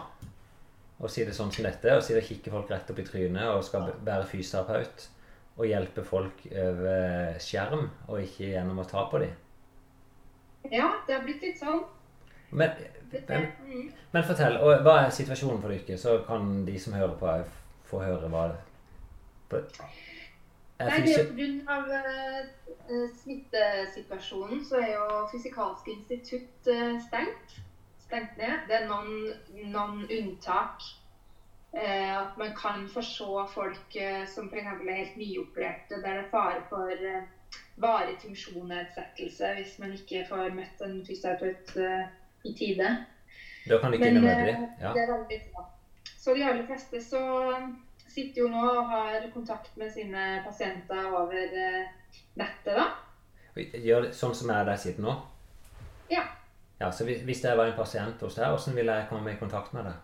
Å si det sånn som dette, og sitte og kikke folk rett opp i trynet og skal være fysioterapeut og hjelpe folk over skjerm, og ikke gjennom å ta på dem. Ja, det har blitt litt sånn. Men, men, men fortell, og hva er situasjonen for dere? Så kan de som hører på, få høre hva det er Nei, Pga. Uh, smittesituasjonen så er jo Fysikalsk institutt eh, stengt. Stengt ned. Det er noen, noen unntak. Eh, at man kan få se folk eh, som f.eks. er helt nyopererte, der det er fare for eh, varig funksjonsnedsettelse hvis man ikke får møtt en fysioterapeut eh, i tide. Da kan de ikke Men, det. eh. Ja. Det er veldig bra. Så de aller fleste så sitter jo nå og har kontakt med sine pasienter over eh, nettet, da. Gjør det sånn som jeg der sitter nå? Ja. Ja, så hvis- jeg var en pasient hos deg, hvordan ville jeg komme i kontakt med deg?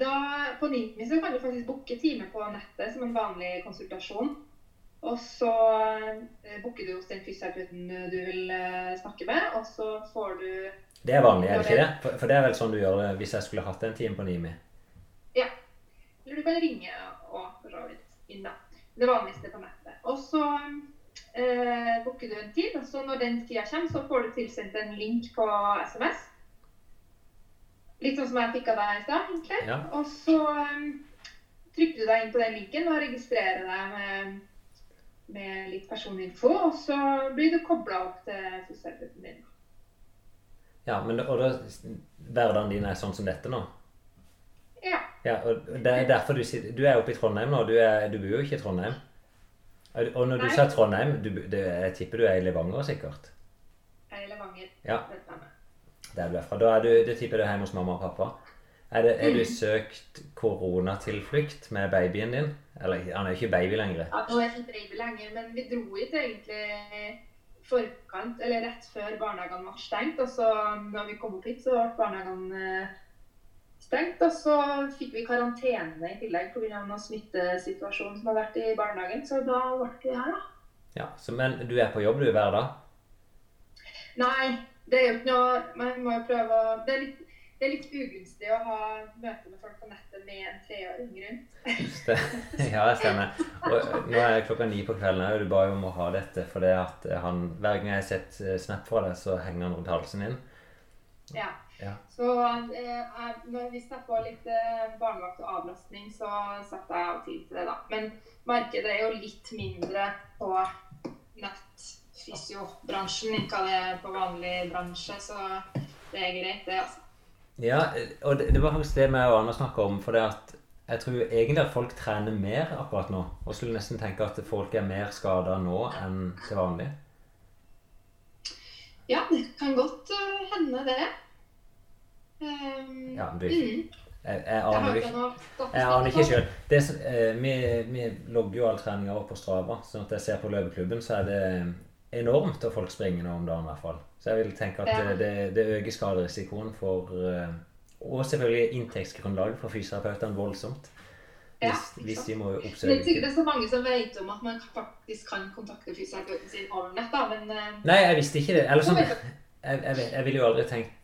Da, på NIMI så kan du faktisk booke time på nettet som en vanlig konsultasjon. Og så eh, booker du hos den fysioterapeuten du vil eh, snakke med, og så får du Det er vanlig, er det ikke det? For, for det er vel sånn du gjør det hvis jeg skulle hatt en time på Nimi? Ja. Eller du kan ringe og for så vidt inn, da. Det vanligste på nettet. Og så eh, booker du en tid, og så når den tida kommer, så får du tilsendt en link på SMS. Litt sånn som jeg fikk av deg i stad, egentlig. Ja. Og så um, trykker du deg inn på den linken og registrerer deg med, med litt personlig info. Og så blir du kobla opp til fysioterapeuten din. Ja, men og da Hverdagen din er sånn som dette nå? Ja. Ja, og det er derfor du sitter Du er oppe i Trondheim nå. Du, er, du bor jo ikke i Trondheim. Og når når du Nei. sa Trondheim, du, det, jeg tipper du er i Levanger sikkert? Jeg er i Levanger. Ja. Der du er fra. Da er du, det tipper du er hjemme hos mamma og pappa. Er, det, er du søkt koronatilflukt med babyen din? Eller han er jo ikke baby lenger. Ja, nå er jeg ikke baby lenger, men vi dro hit egentlig forkant, eller rett før barnehagene ble stengt. Og så når vi kom opp hit, så ble barnehagene eh, stengt. Og så fikk vi karantene i tillegg pga. noen smittesituasjon som har vært i barnehagen. Så da ble vi her, da. Ja, så, Men du er på jobb du hver dag? Nei, det er jo ikke noe Man må jo prøve å Det er litt, det er litt ugunstig å ha møte med folk på nettet med en treåring rundt. Ja, det stemmer. Og nå er det klokka ni på kvelden, og du ba jo om å ha dette fordi at han Hver gang jeg har sett eh, snap fra deg, så henger han rundt halsen din. Ja. Ja. Så eh, når vi snakka litt eh, barnevakt og avlastning, så satte jeg av tid til det, da. Men markedet er jo litt mindre på nettfysiobransjen enn hva det er på vanlig bransje, så det er greit, det, altså. Ja, og det, det var faktisk det vi og Anna snakka om. For det at jeg tror egentlig at folk trener mer akkurat nå. Og skulle nesten tenke at folk er mer skada nå enn til vanlig. Ja, det kan godt uh, hende, det. Um, Ja, det, mm. jeg, jeg aner ikke Jeg aner ikke sjøl. Eh, vi, vi logger jo all treninga opp på Strava. sånn at jeg ser på løpeklubben, så er det enormt at folk springer nå om dagen. i hvert fall. Så jeg vil tenke at Ja. det, det, det øker skaderisikoen for eh, Og selvfølgelig inntektsgrunnlaget for fysioterapeutene voldsomt. Hvis, ja, hvis de må ikke oppsøke det er så mange som vet om at man faktisk kan kontakte fysioterapeuten sin over nett, da, men eh, Nei, jeg visste ikke det. Eller sånn, jeg, jeg, jeg ville jo aldri tenkt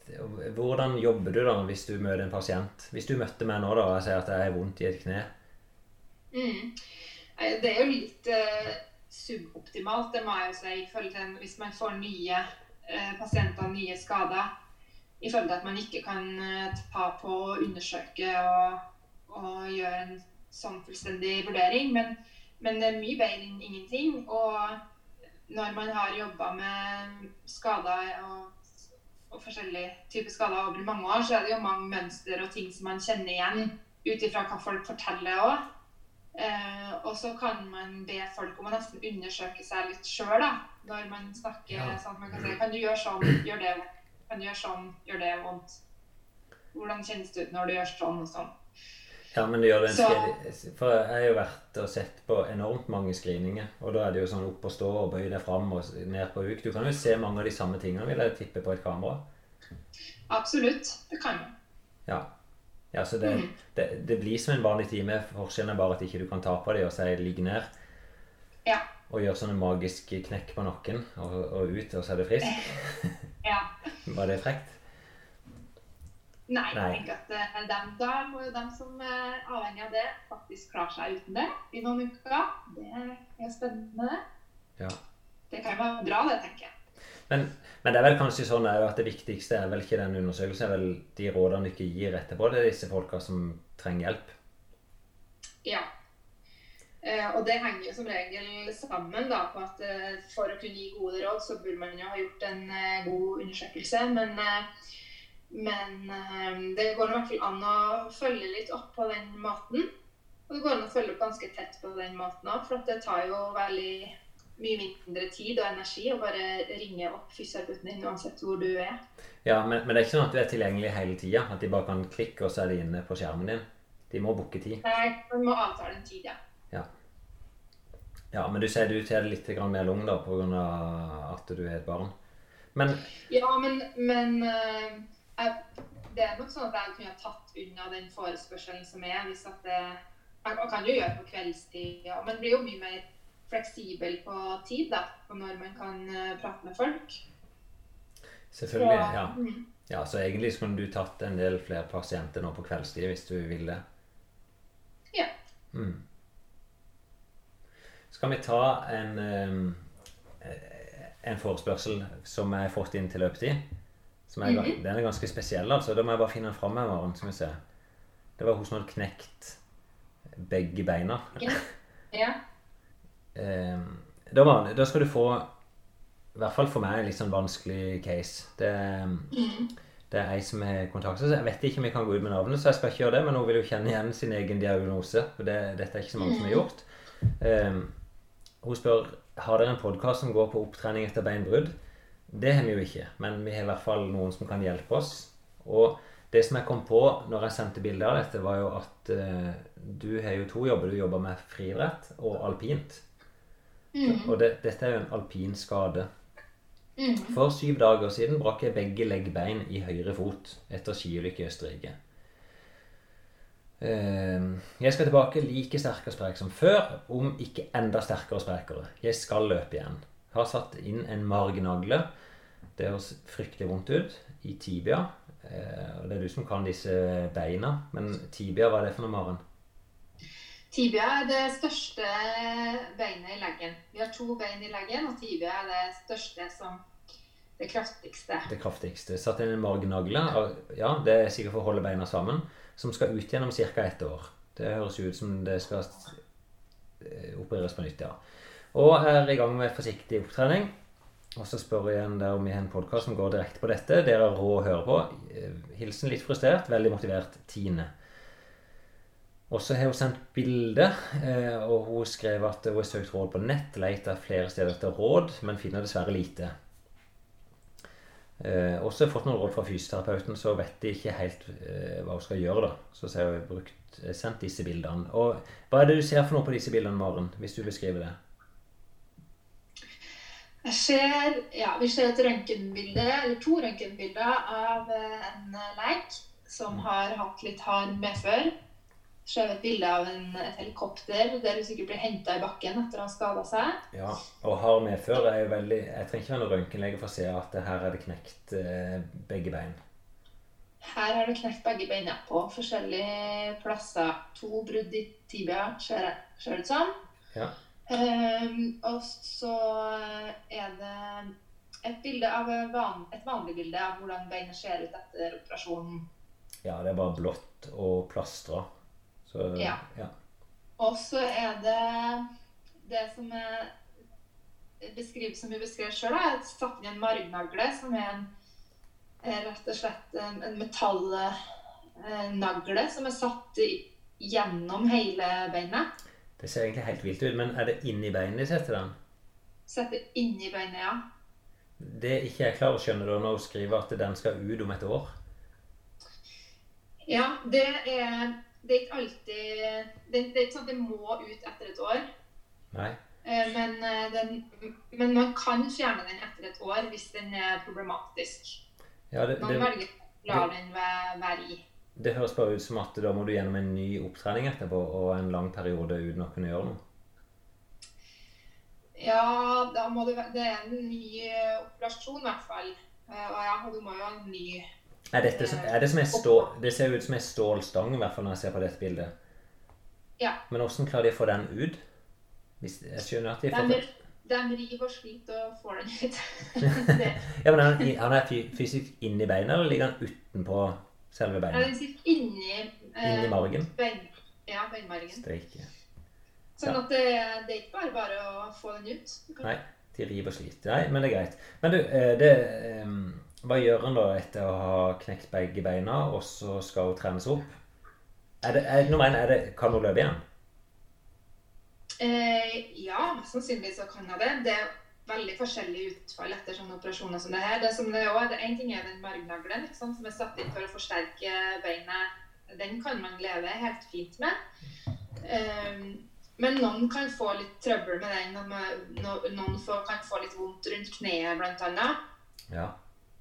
Hvordan jobber du da hvis du møter en pasient? Hvis du møtte meg nå da, og jeg sier at jeg har vondt i et kne mm. Eh, Det er jo litt uh, suboptimalt, det må jeg jo si, hvis man får nye eh, pasienter, nye skader. I forhold til at man ikke kan eh, ta på og undersøke og, og gjøre en sånn fullstendig vurdering. Men, men det er mye bedre enn ingenting. Og når man har jobba med skader og, og forskjellige typer skader over mange år, så er det jo mange mønster og ting som man kjenner igjen ut ifra hva folk forteller òg. Eh, og så kan man be folk om å nesten undersøke seg litt sjøl. Når man snakker Ja. sånn at man kan si Kan du gjøre sånn, gjør det vondt. Kan du gjøre sånn, gjør det vondt. Hvordan kjennes det ut når du gjør sånn og sånn? Ja, men det gjør det en skred- For jeg har jo vært og sett på enormt mange screeninger. Og da er det jo sånn opp og stå og bøy deg fram og ned på huk. Du kan jo se mange av de samme tingene, vil jeg tippe, på et kamera. Absolutt. Det kan du. Ja. Ja så det, Mm. det, det blir som en vanlig time. Forskjellen er bare at ikke du kan ta på dem og si 'ligg ned'. Ja. Og gjøre sånne magiske knekk på nakken og, og ut, og så er det frisk. Ja. Var det frekt? Nei, Nei. jeg tenker at eh, dem, da må jo dem som er avhengig av det, faktisk klare seg uten det i noen uker. Det er spennende. Ja. Det kan jo være bra, det, tenker jeg. Men, men det er vel kanskje sånn at det viktigste er vel ikke den undersøkelsen, det er vel de rådene ikke gir etterpå. Det er disse folka som trenger hjelp. Ja. Eh, og det henger jo som regel sammen da, på at eh, for å kunne gi gode råd, så burde man jo ha gjort en eh, god undersøkelse. Men, men det går i hvert fall an å følge litt opp på den måten. Og det går an å følge opp ganske tett på den måten òg, for det tar jo veldig mye mindre tid og energi å bare ringe opp fysioterapeuten din uansett hvor du er. Ja, men, men det er ikke sånn at du er tilgjengelig hele tida. At de bare kan klikke, og så er de inne på skjermen din. De må booke tid. Nei, man må avtale en tid, ja. Ja, men du sier du tar det litt mer lung da, pga. at du er et barn. Men Ja, men, men eh, jeg, det er nok sånn at jeg kunne ha tatt unna den forespørselen som er. hvis at det, man kan jo gjøre det på kveldstid, ja, men blir jo mye mer fleksibel på tid da, og når man kan eh, prate med folk. selvfølgelig, Så, ja. mm. ja. Så egentlig så kunne du tatt en del flere pasienter nå på kveldstid hvis du vil det. Ja. Mm. Skal vi ta en eh, en forespørsel som jeg har fått inn til løpetid? Som er, Mhm. Den er ganske spesiell, altså. Da må jeg bare finne den fram her, Maren. Skal vi se. Det var hun som hadde knekt begge beina. Ja. Eh, da, var, da skal du få I hvert fall for meg en litt sånn vanskelig case. Det, det er ei som har kontaktet oss. Jeg vet ikke om jeg kan gå ut med navnet, så jeg skal ikke gjøre det. Men hun vil jo kjenne igjen sin egen diagnose. For det, dette er ikke så mange som har gjort. Eh, hun spør har dere en podkast som går på opptrening etter beinbrudd. Det har vi jo ikke, men vi har i hvert fall noen som kan hjelpe oss. Og det som jeg kom på når jeg sendte bilde av dette, var jo at uh, du har jo to jobber. Du jobber med friidrett og alpint. Mm. Og det, dette er jo en alpin skade. Mm. For syv dager siden brakk jeg begge leggbein i høyre fot etter skiulykke i Østerrike. Eh, Jeg skal tilbake like sterk og sprek som før, om ikke enda sterkere og sprekere. Jeg skal løpe igjen. Har satt inn en margnagle. Det høres fryktelig vondt ut. I tibia. Eh, Det er du som kan disse beina. Men tibia, hva er det for noe, Maren? Tibia er det største beinet i leggen. Vi har to bein i leggen, og tibia er det største som det kraftigste. Det kraftigste. Satt inn en margnagle. Ja, det er sikkert for å holde beina sammen. Som skal ut gjennom om ca. ett år. Det høres ut som det skal eh, opereres på nytt, ja. Og er i gang med forsiktig opptrening. Og så spør jeg igjen der om vi har en podkast som går direkte på dette. Dere har råd å høre på. Eh, Hilsen litt frustrert, veldig motivert Tine. Og så har hun sendt bilde, eh, og hun skrev at hun har søkt råd på nett, leter flere steder etter råd, men finner dessverre lite. Og også har jeg fått noen råd fra fysioterapeuten, så vet de ikke helt eh, hva hun skal gjøre. da. Så så har jeg brukt, eh, sendt disse bildene. Og Hva er det du ser for noe på disse bildene, Maren? Hvis du beskriver det? Jeg ser, ja, vi ser et røntgenbilde, eller to røntgenbilder av eh, en eh, leik som har hatt litt hard medfør. Så vi et bilde av en, et helikopter der du sikkert blir henta i bakken etter å ha skada seg. Ja, og hard medfør er jo veldig Jeg trenger ikke være noen røntgenlege for å se at det her er det knekt eh, begge bein. Her har du knekt begge beina på forskjellige plasser. To brudd i tibia, ser det ut som. Ja. Um, og så er det et bilde av et vanlig bilde av hvordan beinet ser ut etter operasjonen. ja, det er bare blått og plastra. Så Ja. ja. Og så er det det som er beskrives som vi beskrev sjøl, er satt inn i en margnagle, som er en er rett og slett en, en metallnagle som er satt gjennom hele beinet. Det ser egentlig helt vilt ut, men er det inni beinet de setter den? Setter inni beinet, ja. Det er ikke jeg klarer å skjønne da når hun skriver at den skal ut om et år. Ja, det er, det er ikke alltid det, det er ikke sånn at det må ut etter et år. Nei. Eh, Men, eh, den, men man kan fjerne den etter et år hvis den er problematisk. Ja, det, Man det, velger å la den være, i. det høres bare ut som at da må du gjennom en ny opptrening etterpå og en lang periode uten å kunne gjøre noe. Ja, da må det, det er en ny operasjon i hvert fall. Eh, Og ja, du må jo ha en ny Er dette er det som er stå, Det ser ut som en stålstang i hvert fall når jeg ser på dette bildet. Ja. Men hvordan klarer de å få den ut? Hvis, jeg skjønner at de får den de river og sliter og får den ut. Ja, men han, han er fy- fysisk inni beina, eller ligger han utenpå selve ja, beinet? den sitter inni, eh, Inni margen? bein, ja, beinmargen. Streike. Sånn Ja. at det, det er ikke bare bare å få den ut. Nei, de river og sliter. Nei, men det er greit. Men du, eh, det, hva gjør hun da etter å ha knekt begge beina, og så skal hun trenes opp? Er det, er, nå mener er det, kan hun løpe igjen? Eh, ja, sannsynligvis sannsynlig så kan hun det. Det er veldig forskjellig utfall etter sånne operasjoner som det her. Det som det er også, det En ting er den margnaglen som er satt inn for å forsterke beinet. Den kan man leve helt fint med. Eh, men noen kan få litt trøbbel med den. Noen- Noen får, kan få litt vondt rundt kneet, blant annet. Ja.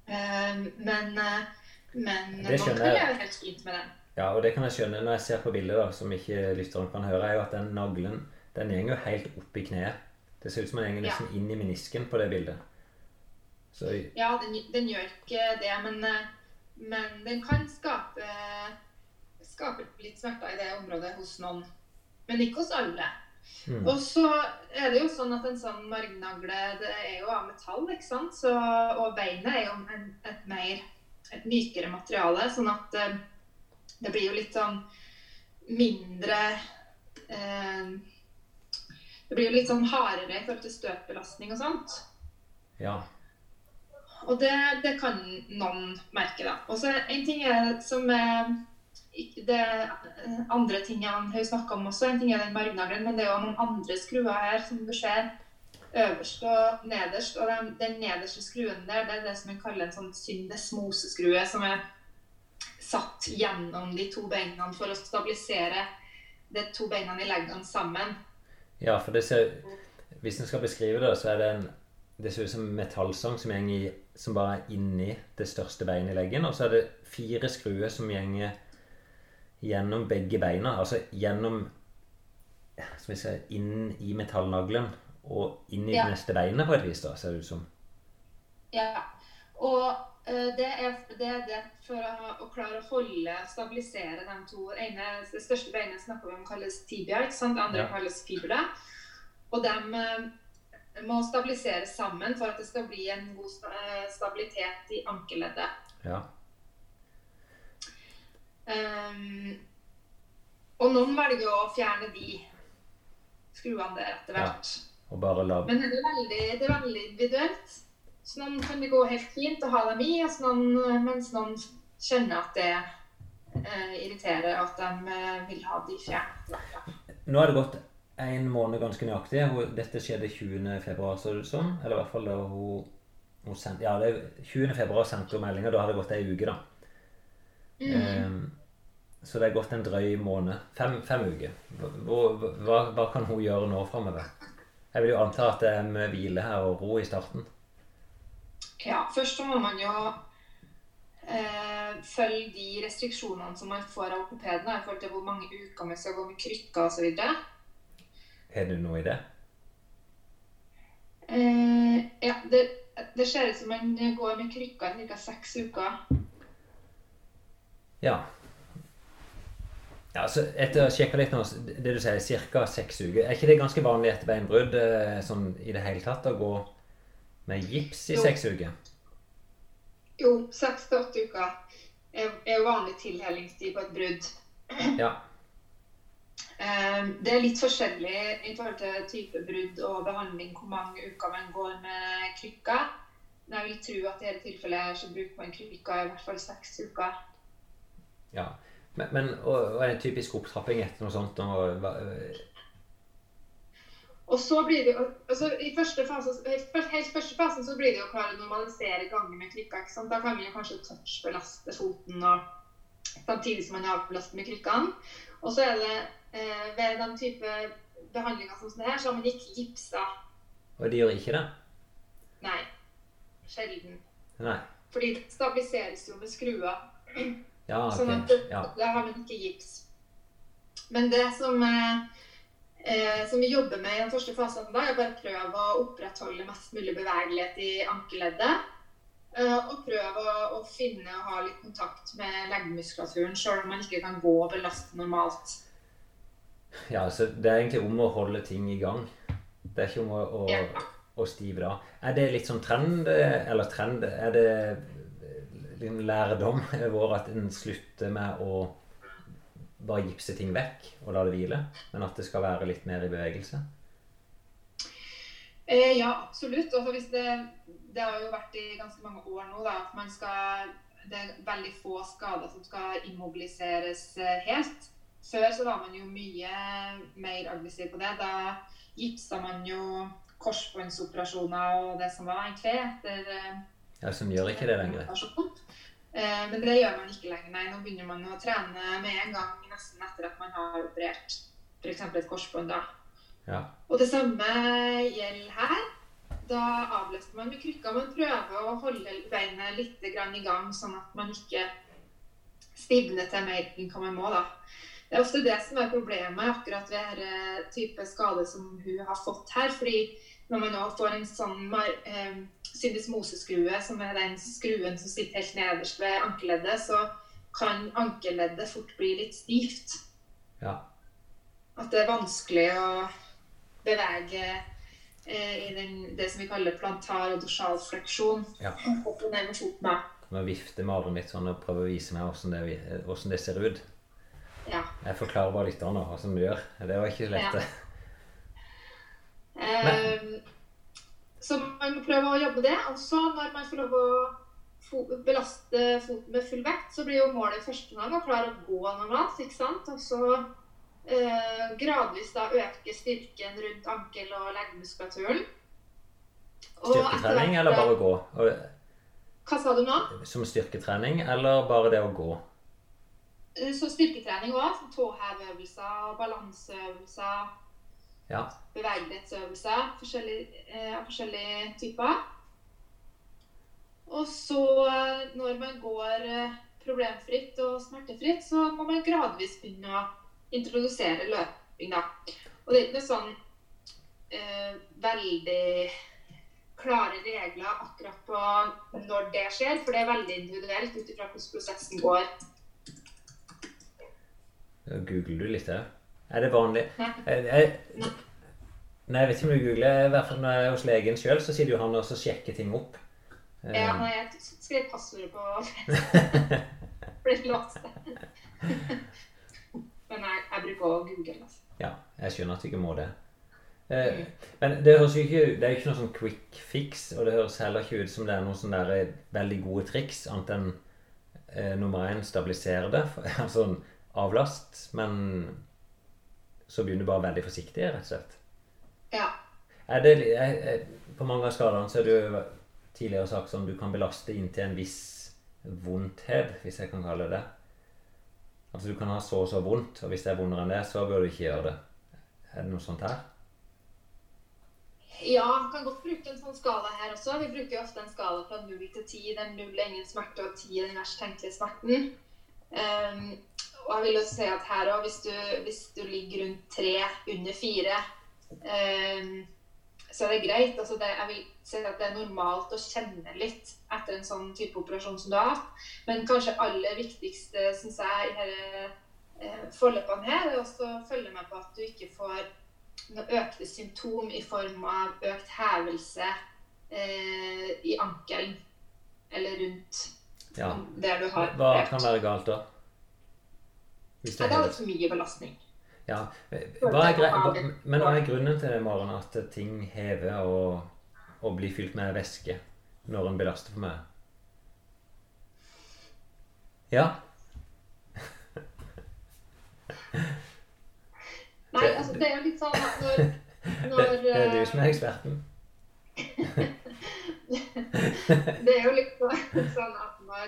Eh, men eh, men man kan leve helt fint med den. Ja, og det kan jeg skjønne når jeg ser på bildet, da, som ikke lytteren kan høre, er jo at den naglen den går jo helt opp i kneet. Det ser ut som den går ja. inn i menisken på det bildet. Så Ja, den, den gjør ikke det, men, eh, men den kan skape, skape litt smerter i det området hos noen. Men ikke hos alle. Mm, Og så er det jo sånn at en sånn margnagle det er jo av metall, ikke sant? Så, og beinet er jo en, et mer et mykere materiale, sånn at eh, det blir jo litt sånn mindre eh, Det blir jo litt sånn hardere i forhold til støtbelastning og sånt. ja. Og det, det kan noen merke, da. Og så en ting er som er ikke det eh, andre tingene har snakka om også, en ting er den margnaglen, men det er jo noen andre skruer her som du ser øverst og nederst. Og den, den nederste skruen der, det er det som vi kaller en sånn syndesmoseskrue, som er satt gjennom de to beina for å stabilisere de to beina i leggene sammen. ja, for ser Hvis en skal beskrive det, så er det en Det ser ut som en som, i, som bare er inni det største beinet i leggen. Og så er det fire skruer som går gjennom begge beina. Altså gjennom som vi sier, Inn i metallnaglen og inn i Ja. det neste beinet, på et vis, da, ser det ut som. Ja, og eh, det er det, er det for å, å klare å holde stabilisere de to ene, Det største beinet snakker vi om kalles tibia, ikke sant? det andre Ja. kalles fibula. Og de eh, må stabiliseres sammen for at det skal bli en god sta eh, stabilitet i ankeleddet. Ja. Um, og noen velger å fjerne de skruene der etter Ja. hvert. Og bare la Men det er veldig, det er veldig individuelt. Så noen kan det gå helt fint å ha dem i, noen, mens noen kjenner at det eh, irriterer at de eh, vil ha de fjernet. Nå er det gått en måned ganske nøyaktig. Dette skjedde 20. februar, så det sånn. Eller i hvert fall da hun, hun sendte Ja, det er 20. februar sendte hun meldinga. Da har det gått ei uke, da. Ehm, så det er gått en drøy måned. Fem, fem uker. Hva, hva, kan hun gjøre nå framover? Jeg vil jo anta at det er med hvile her og ro i starten. Ja, først så må man jo eh, følge de restriksjonene som man får av ortopeden i forhold til hvor mange uker man skal gå med krykker osv. Har du noe i det? Eh, ja, det, det ser ut som man går med krykker i ca. seks uker. Ja. Ja, så Etter å sjekke litt nå, det du sier, ca. seks uker. Er ikke det ganske vanlig etter beinbrudd eh, sånn i det hele tatt å gå med gips i seks uker? Jo, seks til åtte uker er, er vanlig tilhellingstid på et brudd. Ja. Eh, Det er litt forskjellig i forhold til type brudd og behandling hvor mange uker man går med krykker. Men jeg vil tro at i dette tilfellet så bruker man krykker i hvert fall seks uker. Ja. Men, men og, og en typisk opptrapping etter noe sånt og, øh, Og så blir det jo altså I første fase, helt første fasen så blir det jo å klare å normalisere gangen med krykka. ikke sant? Da kan vi jo kanskje touchbelaste foten og, samtidig som man er avbelastet med krykkene. Og så er det eh, ved den type behandlinger som det her, så har man ikke gipsa. Og de gjør ikke det? Nei. Sjelden. Nei. Fordi det stabiliseres jo med skruer. Ja, Sånn at Ja. da har man ikke gips. Men det som, eh, eh, som vi jobber med i den første fasen, da, er bare prøve å opprettholde mest mulig bevegelighet i ankeleddet. Eh, og prøve å, å finne og ha litt kontakt med leggmuskulaturen, sjøl om man ikke kan gå og belaste normalt. ja, så det er egentlig om å holde ting i gang. Det er ikke om å, å, Ja. å stive av. Er det litt sånn trend, eh, eller trend Er det din lærdom vår at en slutter med å bare gipse ting vekk og la det hvile, men at det skal være litt mer i bevegelse? Eh, ja, absolutt. Det, det har jo vært i ganske mange år nå da, at skal Det er veldig få skader som skal immobiliseres eh, helt. Før så var man jo mye mer aggressiv på det. Da gipsa man jo korsbåndsoperasjoner og det som var egentlig etter eh, Ja, Som gjør ikke det lenger? Eh, Men det gjør man ikke lenger. Nei, nå begynner man å trene med en gang nesten etter at man har operert f.eks. et korsbånd. da. Ja. Og det samme gjelder her. Da avlaster man med krykka, Man prøver å holde beinet litt i gang, sånn at man ikke stivner til mer enn hva man må. da. Det er ofte det som er problemet akkurat ved denne type skade som hun har fått her. fordi når man nå får en sånn eh, syndesmoseskrue, som er den skruen som sitter helt nederst ved ankeleddet, så kan ankeleddet fort bli litt stivt. Ja. At det er vanskelig å bevege eh, i den, det som vi kaller plantar og dorsalfleksjon. Ja. Opp og ned med foten. da. Nå vifter med armen litt sånn og prøve å vise meg hvordan det, det ser ut. Ja. Jeg forklarer bare lytterne åssen du gjør. Det var ikke så lett. Ja. Eh, så man må prøve å jobbe med det. Og så når man får lov å belaste foten med full vekt, så blir jo målet første gang å klare å gå normalt. ikke sant? Og så eh, gradvis da øke styrken rundt ankel- og leggmuskulaturen. Styrketrening eller bare gå? Hva sa du nå? som styrketrening eller bare det å gå? Eh, Så styrketrening òg. Tåheveøvelser, balanseøvelser, Ja. bevegelighetsøvelser forskjellige, eh, av forskjellige typer. Og så, eh, når man går eh, problemfritt og smertefritt, så må man gradvis begynne å introdusere løping, da. Og det er ikke noe sånn eh, veldig klare regler akkurat på når det skjer, for det er veldig individuelt ut ifra hvordan prosessen går. Googler du litt òg? Er det vanlig? Nei. Jeg, jeg, nei, jeg vet ikke om du googler. I hvert fall når jeg er hos legen sjøl, så sier jo han også sjekker ting opp. Eh, Ja, nei, jeg skrev passordet på Ble låst. Men jeg, jeg bruker å google. Altså. Ja, jeg skjønner at du ikke må det. Eh, men det høres jo ikke Det er jo ikke noe sånn quick fix, og det høres heller ikke ut som det er noen sånne der veldig gode triks, annet enn eh, nummer én stabilisere det, altså avlast, men så begynner du bare veldig forsiktig, rett og slett. Ja. Er det, er, er, på mange av skadene så er det jo tidligere sagt sånn du kan belaste inntil en viss vondthet, hvis jeg kan kalle det det. Altså du kan ha så og så vondt, og hvis det er vondere enn det, så bør du ikke gjøre det. Er det noe sånt her? Ja, kan godt bruke en sånn skala her også. Vi bruker ofte en skala fra 0 til 10, der 0 er ingen smerte og 10 er den verst tenkelige smerten. Um, og jeg vil jo si at her òg, hvis, hvis, du ligger rundt tre, under fire, um, så er det greit. Altså det, jeg vil si at det er normalt å kjenne litt etter en sånn type operasjon som du har hatt. Men kanskje aller viktigste, syns jeg, i disse eh, forløpene her, er også å følge med på at du ikke får noe økte symptom i form av økt hevelse eh, i ankelen eller rundt Ja. der du har Hva økt. kan være galt da? Hvis det, det det er litt for mye belastning. Ja. Hva er grei, men hva er grunnen til det, Maren, at ting hever og, og blir fylt med væske når en belaster for mye? Ja. Nei, altså det er jo litt sånn at når, når det er du eh, som er eksperten. Det er jo litt sånn at når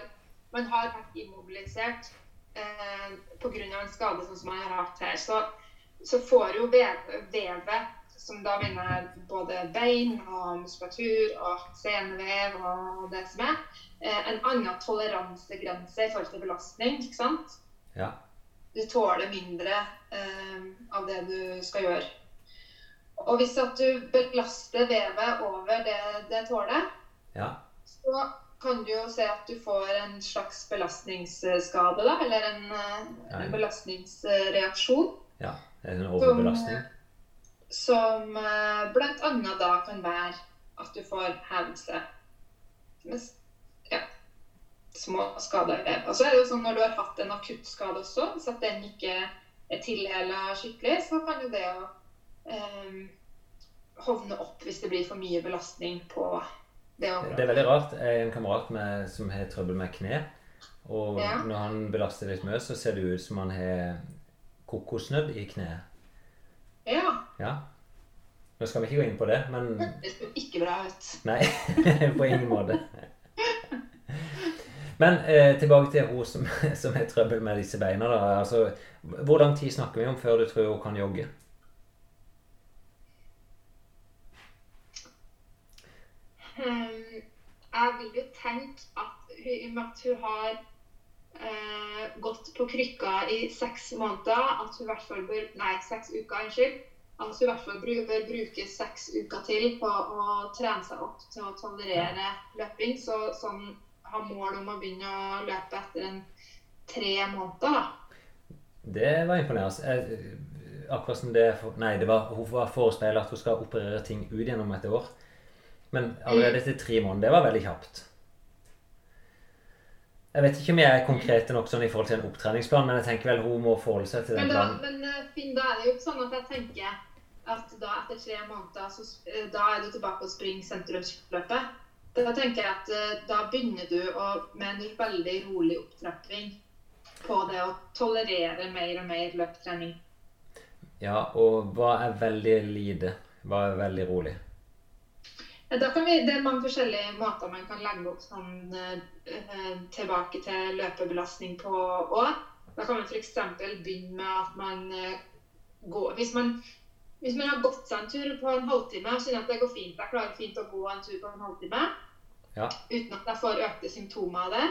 man har vært immobilisert eh, pga. en skade sånn som jeg har hatt her, så, så får jo vev- vevet, som da vinner både bein og muskulatur og senevev og det som er, eh, en annen toleransegrense i forhold til belastning. ikke sant? Ja. Du tåler mindre eh, av det du skal gjøre. Og hvis at du belaster vevet over det det tåler, Ja. så kan du jo se at du får en slags belastningsskade, da, eller en, eh, Ja. en belastningsreaksjon, ja. En overbelastning. som som blant annet da kan være at du får hevelse. Med Ja, små skader. Og så er det jo sånn når du har hatt en akuttskade også, så at den ikke er tilhela skikkelig, så kan jo det å eh, hovne opp hvis det blir for mye belastning på det. Det er veldig rart. Jeg er en kamerat med, som har trøbbel med kne. Og Ja. når han belaster litt mye, så ser det ut som han har kokosnødd i kneet. Ja, Ja. Nå skal vi ikke gå inn på det, men det ser ikke bra ut. Nei, på ingen måte. Men eh, tilbake til hun som, som har trøbbel med disse beina. da. Altså, hvor lang tid snakker vi om før du tror hun kan jogge? Jeg vil jo tenke at hun, i og med at hun har eh, gått på krykka i seks måneder, at hun i hvert fall bør Nei, seks uker, unnskyld. At hun i hvert fall bør bruke seks uker til på å trene seg opp til å tolerere løping. Så sånn ha mål om å begynne å løpe etter en tre måneder, da. Det var imponerende. Akkurat som det Nei, det var, hun var forespeila at hun skal operere ting ut gjennom et år. Men allerede etter tre måneder Det var veldig kjapt. Jeg vet ikke om jeg er konkret nok sånn i forhold til en opptreningsplan, men jeg tenker vel hun må forholde seg til den Men, da, planen. men eh, Finn, da er det jo ikke sånn at jeg tenker at da etter tre måneder så, eh, da er du tilbake og springer sentrumsløpet. Da tenker jeg at eh, da begynner du å, med en veldig rolig opptrapping på det å tolerere mer og mer løptrening. Ja, og hva er veldig lite? Hva er veldig rolig? Da kan vi, det er mange forskjellige måter man kan legge opp sånn eh, tilbake til løpebelastning på òg. Da kan man f.eks. begynne med at man eh, går hvis man, hvis man har gått seg en tur på en halvtime og kjenner at det går fint, jeg klarer fint å gå en tur på en halvtime Ja. uten at jeg får økte symptomer av det.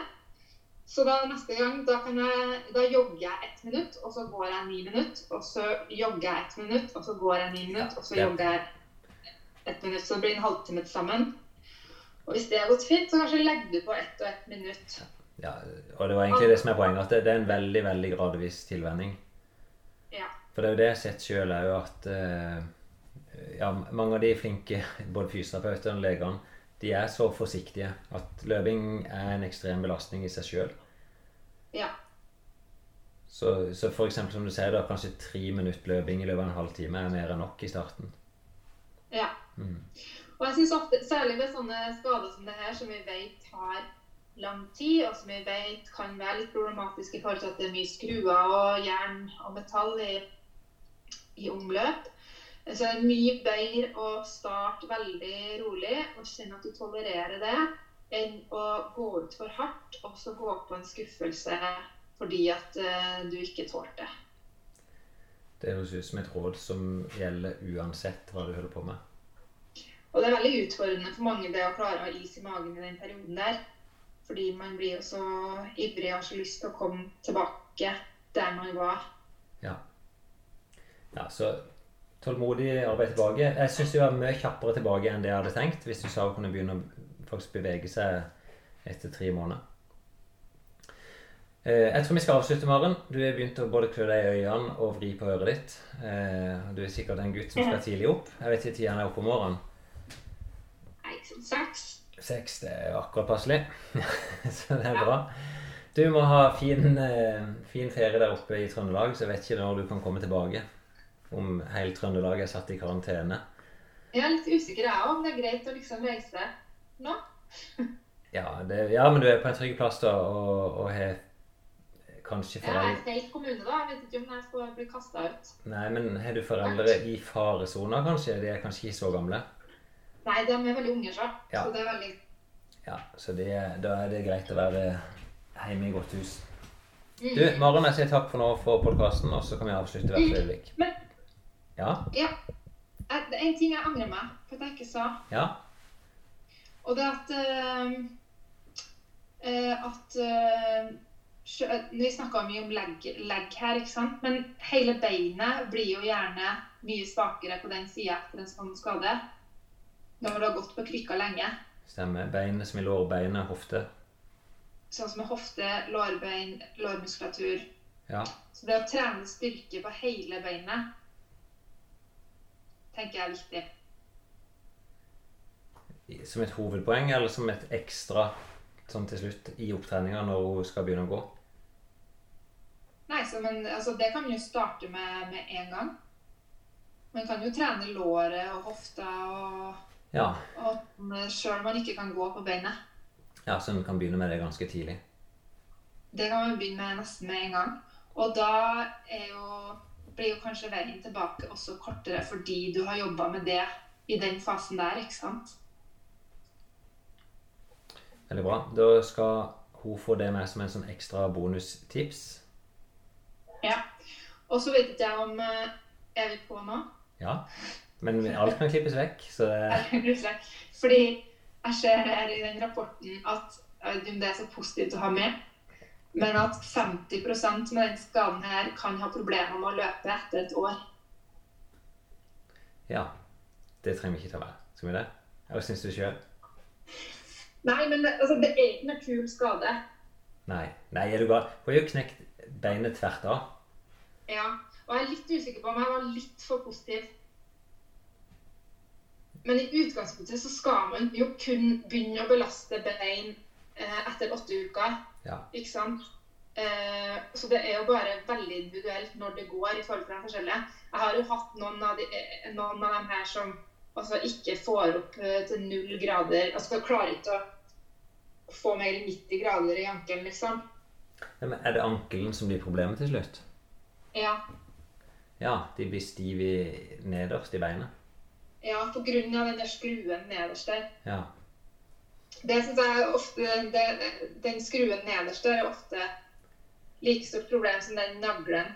Så da neste gang da, kan jeg, da jogger jeg ett minutt, og så går jeg ni minutter. Og så jogger jeg ett minutt, og så går jeg ni minutter, og så jogger jeg ett minutt. Så det blir en halvtime til sammen. Og hvis det har gått fint, så kanskje legger du på ett og ett minutt. ja. Og det var egentlig det som er poenget, at det, det er en veldig, veldig gradvis tilvenning. Ja. For det er jo det jeg har sett sjøl òg, at eh, ja, mange av de flinke både fysioterapeutene og legene de er så forsiktige at løping er en ekstrem belastning i seg sjøl. Ja. Så, så for eksempel som du sier, da, kanskje tre minutter løping i løpet av en halvtime er mer enn nok i starten. Ja. Mm. Og jeg synes ofte, særlig ved sånne skader som det her, som vi vet har lang tid, og som vi vet kan være litt problematisk i forhold til at det er mye skruer og jern og metall i, i omløp. Så det er mye bedre å starte veldig rolig og kjenne at du tolererer det, enn å gå ut for hardt og så gå på en skuffelse fordi at uh, du ikke tålte det. Det høres ut som et råd som gjelder uansett hva du holder på med. Og det er veldig utfordrende for mange det å klare å ha is i magen i den perioden der. Fordi man blir jo så ivrig og har så lyst til å komme tilbake der man var. Ja. ja så tålmodig arbeid tilbake. Jeg syns du var mye kjappere tilbake enn det jeg hadde tenkt. Hvis du sa hun kunne begynne å faktisk bevege seg etter tre måneder. Eh, jeg tror vi skal avslutte, Maren. Du har begynt å både klø deg i øynene og vri på øret ditt. Eh, du er sikkert en gutt som skal tidlig opp. Jeg vet ikke tida er oppe om morgenen. Nei, som seks. Seks, det er akkurat passelig. så det er bra. Du må ha fin, eh, fin, ferie der oppe i Trøndelag, så jeg vet ikke når du kan komme tilbake. Om hele Trøndelag er satt i karantene. Jeg er litt usikker, jeg òg, om det er greit å liksom reise nå. ja, det, ja, men du er på en trygg plass da, og, og har kanskje foreldre er feil kommune, da. Jeg vet ikke om jeg skal bli kasta ut. Nei, men har du foreldre i faresona, kanskje? De er kanskje ikke så gamle? Nei, de er veldig unge, så. Ja. Så det er veldig Ja, så det, da er det greit å være hjemme i godt hus. Mm. Du, Maren, jeg sier takk for nå for podkasten, og så kan vi avslutte hvert mm. øyeblikk. Men Ja? ja. Det er en ting jeg angrer meg på at jeg ikke sa. Ja? Og det er at uh, At uh, vi snakka mye om legg, legg, her, ikke sant? men hele beinet blir jo gjerne mye svakere på den sida etter en sånn skade. Når du har gått på krykka lenge. Stemmer. Bein som i lårbeinet, hofte. Sånn som hofte, lårbein, lårmuskulatur. Ja. Så det å trene styrke på hele beinet tenker jeg er viktig. Som et hovedpoeng, eller som et ekstra sånn til slutt i opptreninga når hun skal begynne å gå? Nei, så, men altså, Det kan man jo starte med med en gang. Man kan jo trene låret og hofta og, ja. sjøl om man ikke kan gå på beinet. Ja, Så man kan begynne med det ganske tidlig? Det kan man begynne med nesten med en gang. Og da jo, blir jo kanskje veien tilbake også kortere fordi du har jobba med det i den fasen der, ikke sant? Veldig bra. Da skal hun få det med som en sånn ekstra bonustips. Ja. Og så vet ikke jeg om eh, Er vi på nå? Ja. Men alt kan klippes vekk. Så det... Fordi jeg ser her i den rapporten at jeg vet ikke om det er så positivt å ha med, men at 50 med den skaden her kan ha problemer med å løpe etter et år. Ja. Det trenger vi ikke ta med. Skal vi det? Hva syns du sjøl? Nei, men altså, det er ikke en kul skade. Nei. Nei, er du gal? Hun har jo knekt beinet tvert av. Ja. Og jeg er litt usikker på om jeg var litt for positiv. Men i utgangspunktet så skal man jo kun begynne å belaste bein eh, etter åtte uker. Ja. Ikke sant? Eh, så det er jo bare veldig individuelt når det går i forhold til de forskjellige. Jeg har jo hatt noen av, de, eh, noen av dem her som altså, ikke får opp eh, til null grader. Altså klarer ikke å få mer enn 90 grader i ankelen, liksom. Ja, men er det ankelen som blir problemet til slutt? Ja. Ja, de blir stive nederst i beinet? Ja, på grunn av den der skruen nederst der. Ja. Det syns jeg ofte det, Den skruen nederst der er ofte like stort problem som den naglen.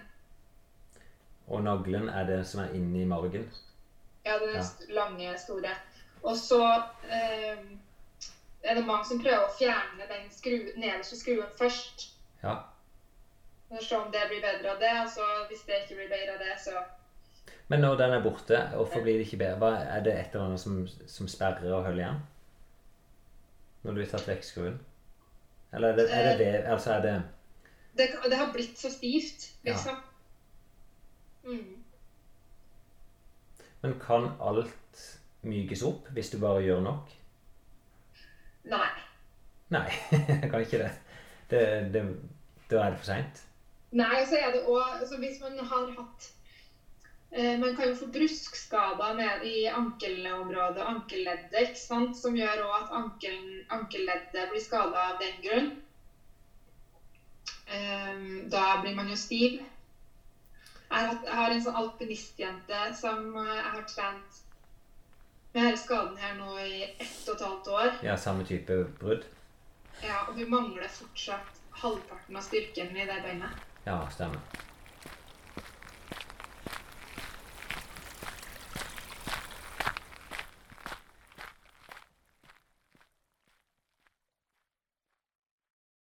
Og naglen er det som er inni margen? Ja, den ja. lange, store. Og så eh, er det mange som prøver å fjerne den skru, nederste skruen først. Ja. Se om det blir bedre av det. og så Hvis det ikke blir bedre av det, så Men når den er borte, hvorfor blir det ikke bedre? Er det et eller annet som, som sperrer og holder igjen? Når du har tatt vekk skruen? Eller er det, er det, det Altså er det det, det, har blitt så stivt, liksom. Ja. Mm. Men kan alt mykes opp hvis du bare gjør nok? Nei. Nei, jeg kan ikke det. Det, det da er det for seint? Nei, så er det òg altså Hvis man har hatt Eh, Man kan jo få bruskskader ned i ankelområdet og ankelleddet, ikke sant? som gjør også at ankelen, ankelleddet blir skada av den grunn. Eh, Da blir man jo stiv. Jeg har, jeg har en sånn alpinistjente som eh, jeg har trent med denne skaden her nå i ett og et halvt år. Ja, samme type brudd. Ja, og hun mangler fortsatt halvparten av styrken i det beinet. Ja, stemmer.